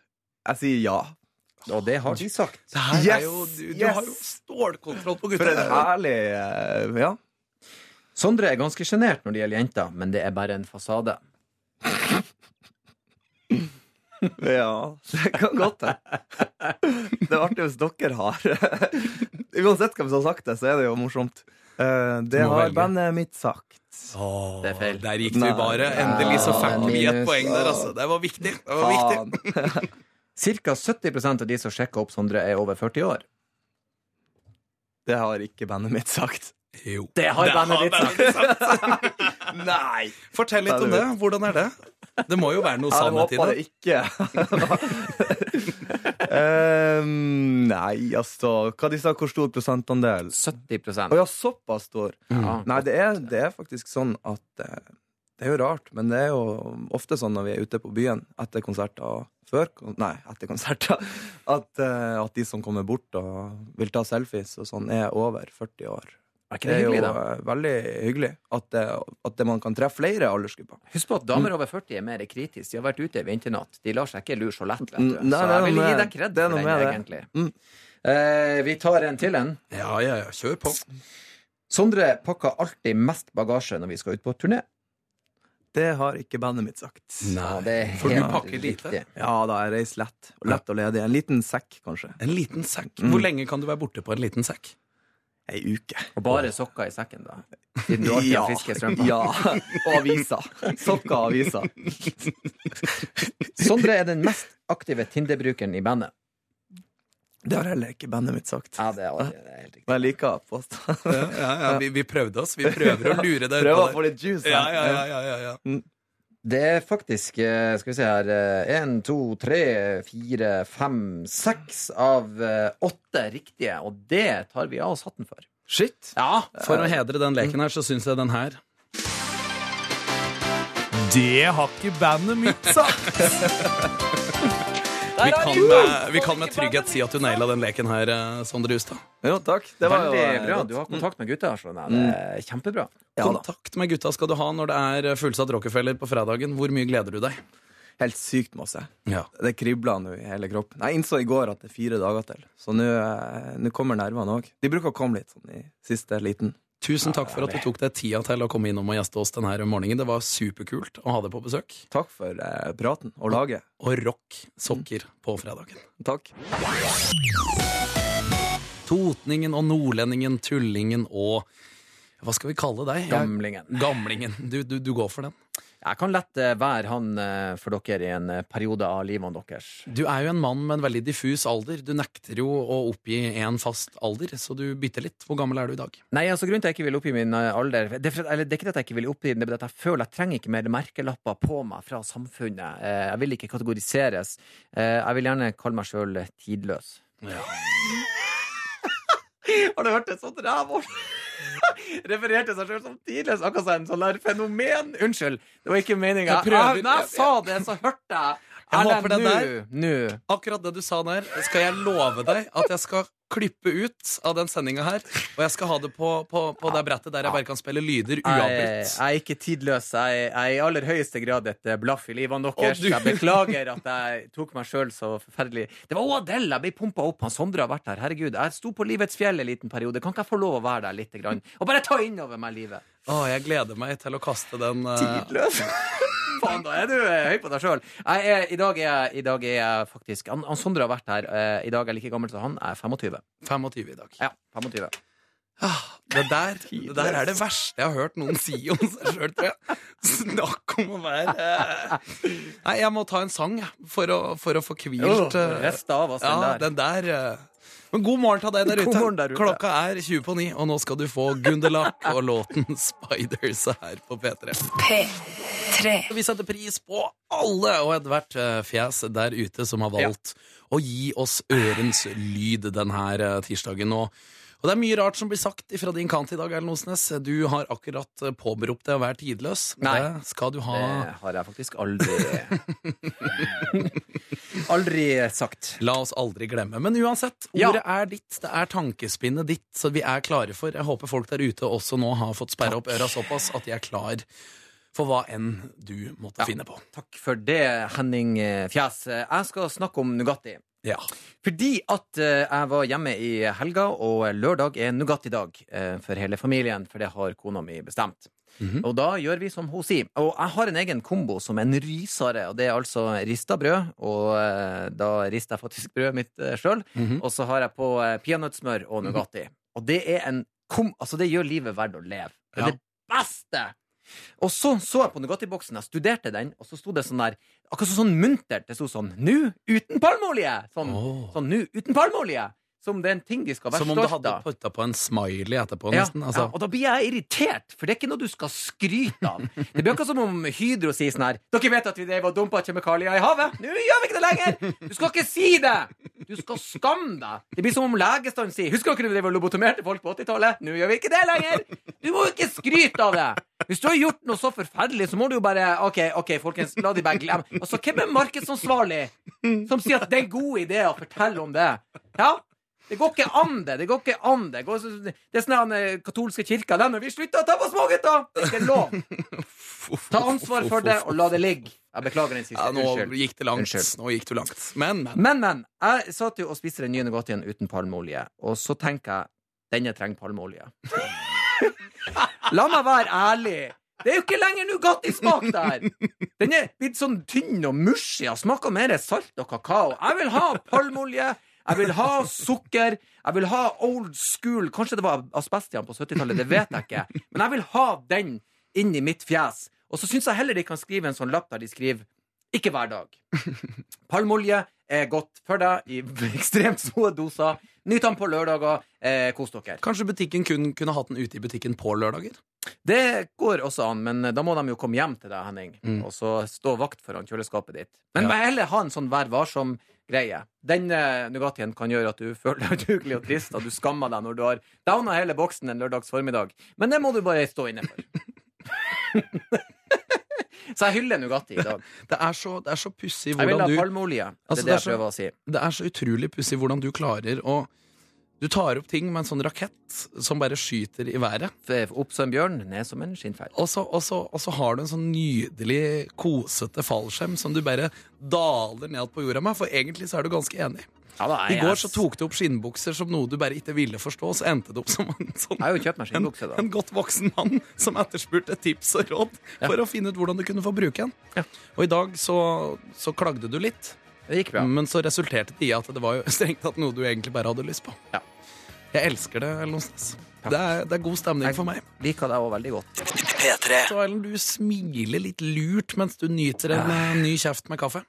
Jeg sier ja.
Og det har de sagt.
Det her
Yes!
er jo, du, du
Yes!
har jo stålkontroll på
For
gutta.
en herlig eh, Ja.
Sondre er ganske sjenert når det gjelder jenter, men det er bare en fasade.
Ja, det kan godt hende. Det er artig hvis dere har Uansett hvem som har sagt det, så er det jo morsomt. Eh, Det
må
har
velge.
bandet mitt sagt.
Åh,
Det er feil.
Der gikk du
Nei.
bare. Endelig så fikk vi et
Minus.
poeng der, altså. Det var viktig. Det var viktig.
Faen.
Cirka 70% av de som sjekker opp Sondre, er over 40 år.
Det har ikke bandet mitt sagt.
Jo.
Det har bandet ditt sagt.
ditt sagt. Nei! Fortell litt om det. Hvordan er det? Det må jo være noe
Jeg
sannhet i
håper
det.
det ikke. Ehm, nei, altså Hva de sa, hvor stor prosentandel?
70
Å ja, såpass stor.
Mm.
Nei, det er, det er faktisk sånn at eh, Det er jo rart, men det er jo ofte sånn når vi er ute på byen etter konserter før Nei, etter konserter. At, eh, at de som kommer bort og vil ta selfies og sånn, er over 40 år.
Er ikke
Det
det
er jo
da?
eh, veldig hyggelig at, det, at det man kan treffe flere aldersgrupper.
Husk på at damer over 40 er mer kritiske. De har vært ute i vinternatt. De lar seg ikke lure så lett, vet du.
Mm, nei,
så
er
jeg vil gi deg kred for den, egentlig.
Mm.
Eh, vi tar en til en.
Ja, ja, ja. Kjør på.
Sondre pakker alltid mest bagasje når vi skal ut på turné.
Det har ikke bandet mitt sagt.
Nei, det er
For du pakker lite.
riktig.
Ja da, jeg reiser lett. Og lett og ledig. En liten sekk, kanskje.
En liten sekk.
Mm.
Hvor lenge kan du være borte på en liten sekk?
Ei uke.
Og bare sokker i sekken, da. Siden du alltid har friske strømper.
Ja. Og aviser. Sokker og aviser.
Sondre er den mest aktive Tinder-brukeren i bandet.
Det har heller ikke bandet mitt sagt.
Ja, det er, det er helt riktig.
Men jeg liker å påstå.
Ja, ja, ja. Vi, vi prøvde oss. Vi prøver å lure deg
Prøver å få litt juice.
Ja, ja, ja, ja, ja, ja.
Det er faktisk, eh, skal vi se her Én, to, tre, fire, fem, seks av eh, åtte riktige. Og det tar vi av oss hatten for.
Shit.
Ja,
For å hedre den leken her, så syns jeg den her
Det har ikke bandet mitt sagt!
Vi kan med, vi kan med trygghet si at du naila den leken her, eh, Sondre Hustad.
Jo, takk. Det var
Veldig
eh,
bra. Du har kontakt med gutta. Sånn. Det er kjempebra.
Ja da.
Kontakt med gutta skal du ha når det er eh, fullsatt Rockefeller på fredagen. Hvor mye gleder du deg?
Helt sykt masse.
Ja.
Det kribler nå i hele kroppen. Jeg innså i går at det er fire dager til, så eh, nå kommer nervene òg. De bruker å komme litt sånn i siste liten.
Tusen takk for at du tok deg tida til å komme innom og gjeste oss denne morgenen. Det var superkult å ha deg på besøk.
Takk for eh, praten og laget.
Og rock sokker på fredagen.
Takk.
Totningen og nordlendingen, tullingen og Hva skal vi kalle deg?
Gamlingen.
Gamlingen. Du, du, du går for den.
Jeg kan lett eh, være han eh, for dere i en eh, periode av livet deres.
Du er jo en mann med en veldig diffus alder. Du nekter jo å oppgi en fast alder, så du bytter litt. Hvor gammel er du i dag?
Nei, altså Grunnen til at jeg ikke vil oppgi min alder Det er, eller, det er ikke at jeg ikke vil oppgi den, det er at jeg føler jeg trenger ikke mer merkelapper på meg fra samfunnet. Jeg vil ikke kategoriseres. Jeg vil gjerne kalle meg sjøl tidløs. Har du hørt et sånt rævår? refererte seg sjøl som tidligst akkurat som en sånn der fenomen. Unnskyld, det var ikke meninga.
Jeg
Når jeg sa det, så hørte jeg
Jeg håper den der-. Akkurat det du sa der, skal jeg love deg at jeg skal klippe ut av den sendinga her. Og jeg skal ha det på, på, på det brettet der jeg bare kan spille lyder
Jeg,
uavbrutt.
jeg er ikke tidløs. Jeg, jeg er i aller høyeste grad et eh, blaff i livene deres. Jeg beklager at jeg tok meg sjøl så forferdelig Det var Adele jeg ble pumpa opp. Han Sondre har vært her. Herregud. Jeg sto på Livets fjell en liten periode. Kan ikke jeg få lov å være der litt? Grann? Og bare ta innover meg livet?
Å, jeg gleder meg til å kaste den uh...
Tidløs? Faen, da er du eh, høy på deg sjøl. I dag er jeg, faktisk han, han Sondre har vært her. eh, I dag er jeg like gammel som han. Jeg er 25.
25 i dag.
Ja, 25.
Ah, det, der, det der er det verste jeg har hørt noen si om seg sjøl, tror jeg. Snakk om å være. Nei, jeg må ta en sang for å, for å få hvilt eh, Ja, den der eh. Men god morgen til deg der ute.
der ute.
Klokka er 20 på 9, og nå skal du få Gunderlach og låten 'Spiders' her på P3. Vi setter pris på alle og ethvert eh, fjes der ute som har valgt å gi oss ørens lyd denne tirsdagen. Og, og det er mye rart som blir sagt fra din kant i dag, Erlend Osnes. Du har akkurat eh, påberopt deg å være tidløs.
Nei.
Det skal du ha.
Det har jeg faktisk aldri Aldri sagt.
La oss aldri glemme. Men uansett,
Ja.
ordet er ditt. Det er tankespinnet ditt, så vi er klare for. Jeg håper folk der ute også nå har fått sperra opp øra såpass at de er klar for hva enn du måtte finne på.
Takk for det, Henning Fjes. Jeg skal snakke om Nugatti.
Ja.
Fordi at eh, jeg var hjemme i helga, og lørdag er Nugatti-dag eh, for hele familien, for det har kona mi bestemt.
Mhm.
Og da gjør vi som hun sier. Og jeg har en egen kombo som en rysare, og det er altså rista brød, og eh, da rister jeg faktisk brødet mitt uh, sjøl,
Mhm.
og så har jeg på uh, peanøttsmør og Nugatti. Og det er en kom... Altså, det gjør livet verdt å leve. Det er
Ja.
det beste! Og så så jeg på Nugatti-boksen, jeg studerte den, og så sto det sånn der Akkurat sånn muntert. Det sto sånn 'Nå uten palmeolje'! Sånn
oh.
Sånn nå uten palmeolje! Som det er en ting de skal være
Som om du hadde
av.
putta på en smiley etterpå,
Ja,
nesten.
ja,
Altså.
og da blir jeg irritert, for det er ikke noe du skal skryte av. Det blir akkurat som om Hydro sier sånn her Dere vet at vi drev og dumpa kjemikalier i havet? Nå gjør vi ikke det lenger! Du skal ikke si det! Du skal skamme deg. Det blir som om legestanden sier Husker dere vi drev og lobotomerte folk på 80-tallet? Nå gjør vi ikke det lenger! Du må jo ikke skryte av det! Hvis du har gjort noe så forferdelig, så må du jo bare OK, ok, folkens, la de bare glemme Altså, hvem er markedsansvarlig som sier at det er en god idé å fortelle om det? Ja? Det går ikke an, det. Det går ikke an, det. Går, det er sånn den katolske kirka. Den, vi slutter å ta på smågutter! Det er ikke lov. Ta ansvar for det, og la det ligge. Jeg beklager den siste.
Ja, nå
Unnskyld.
gikk det langt.
Unnskyld.
Nå gikk du langt. Men, men.
Men, men. Jeg satt jo og spiste den nye Nugattien uten palmeolje, og så tenker jeg denne trenger palmeolje. La meg være ærlig. Det er jo ikke lenger Nugatti-smak der. Den er blitt sånn tynn og mushy og smaker mer salt og kakao. Jeg vil ha palmeolje. Jeg vil ha sukker. Jeg vil ha old school. Kanskje det var asbestian på 70-tallet, det vet jeg ikke. Men jeg vil ha den inn i mitt fjes. Og så syns jeg heller de kan skrive en sånn lapp der de skriver 'ikke hver dag'. Palmeolje er godt for deg i ekstremt små doser. Nyt den på lørdager. Eh, kos dere.
Kanskje butikken kun kunne hatt den ute i butikken på lørdager?
Det går også an, men da må de jo komme hjem til deg, Henning,
Mm.
og så stå vakt foran kjøleskapet ditt. Men
Ja.
heller ha en sånn vær varsom-greie. Den eh, Nugattien kan gjøre at du føler deg udugelig og trist, og du skammer deg når du har downa hele boksen en lørdags formiddag. Men det må du bare stå inne for. Så jeg hyller Nugatti i dag.
Det er så, det er så pussig
Jeg vil
hvordan
ha
du
palmeolje. Det
Altså,
er det
det er
jeg
så-
prøver å si.
Det er så utrolig pussig hvordan du klarer å Du tar opp ting med en sånn rakett som bare skyter i været.
Opp som en bjørn, ned som en skinnfeil.
Og så, og, så, og så har du en sånn nydelig, kosete fallskjerm som du bare daler ned på jorda med. For egentlig så er du ganske enig.
Ja, da,
I går så tok du opp skinnbukser som noe du bare ikke ville forstå, så endte det opp som en sånn
jeg har jo kjøpt meg skinnbukse, da.
en godt voksen mann som etterspurte tips og råd for å finne ut hvordan du kunne få bruke den.
Ja.
Og i dag så, så klagde du litt,
Det gikk bra.
men så resulterte det i at det var jo strengt tatt noe du egentlig bare hadde lyst på.
Ja.
Jeg elsker det,
Lonsnes.
Det er, det er god stemning for meg.
Liker deg òg veldig godt.
P3.
Så Ellen, du smiler litt lurt mens du nyter en eh, ny kjeft med kaffe.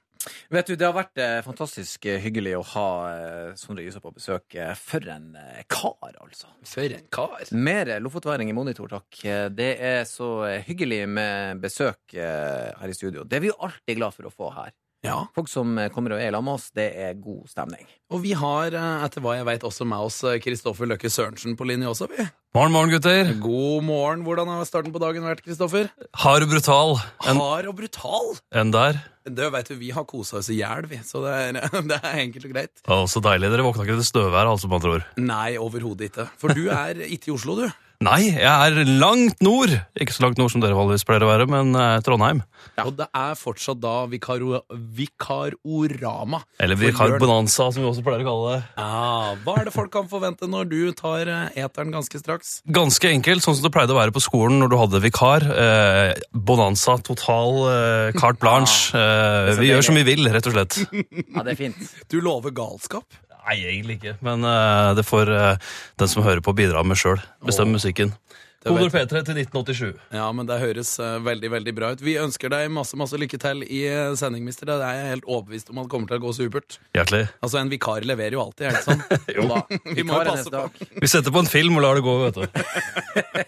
Vet du, Det har vært eh, fantastisk eh, hyggelig å ha eh, Sondre Gysa på besøk. Eh, for en eh, kar, altså.
For en kar.
Mer lofotværing i monitor, takk. Eh, Det er så eh, hyggelig med besøk eh, her i studio. Det er vi jo alltid glad for å få her.
Ja.
Folk som eh, kommer og er sammen med oss, det er god stemning.
Og vi har, eh, etter hva jeg vet, også med oss eh, Kristoffer Løkke Sørensen på linje også, vi.
Morgen, morgen, gutter.
God morgen. Hvordan har starten på dagen vært, Kristoffer?
Hard og brutal. En,
Hard og brutal.
Enn der.
Det vet du, Vi har kosa oss i hjel, vi, så det er, det er enkelt og greit.
Å, så deilig. Dere våkna ikke til støvvær, altså, med andre ord.
Nei, overhodet ikke. For du er ikke i Oslo, du.
Nei, jeg er langt nord. Ikke så langt nord som dere vanligvis pleier å være, men eh, Trondheim.
Og det er fortsatt da vikaro, Vikarorama.
Eller
For
Vikar
Jørn.
Bonanza, som vi også pleier å kalle det.
Ja, hva er det folk kan forvente når du tar eh, eteren ganske straks?
Ganske enkelt, sånn som det pleide å være på skolen når du hadde vikar. Eh, bonanza, total eh, carte blanche. Eh, vi gjør som vi vil, rett og slett.
Ja, det er fint.
Du lover galskap?
Nei, egentlig ikke. Men uh, det får uh, den som hører på, bidra med sjøl. Bestemme musikken.
Det
Kodord P3 til 1987.
Ja, men det høres uh, veldig veldig bra ut. Vi ønsker deg masse masse lykke til i sending, mister. Det er jeg helt overbevist om at kommer til å gå supert.
Hjertelig.
Altså, En vikar leverer jo alltid, er det sånn?
Jo da.
Vi må passe på.
Vi setter på en film og lar det gå, vet du.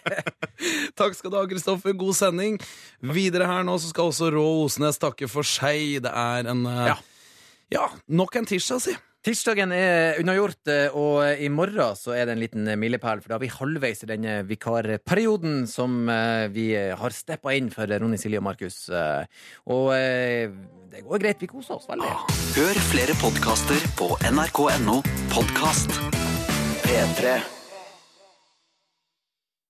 Takk skal du ha, Kristoffer. God sending. Videre her nå så skal også Rå Osnes takke for seg. Det er en uh,
Ja.
ja, nok en tirsdag, si.
Tirsdagen er unnagjort, eh, og i morgen så er det en liten milepæl, for da er vi halvveis i denne vikarperioden som eh, vi har steppa inn for Ronny, Silje og Markus. Eh, Og eh, det går greit, vi koser oss veldig.
Hør flere podkaster på nrk.no podkast. P3.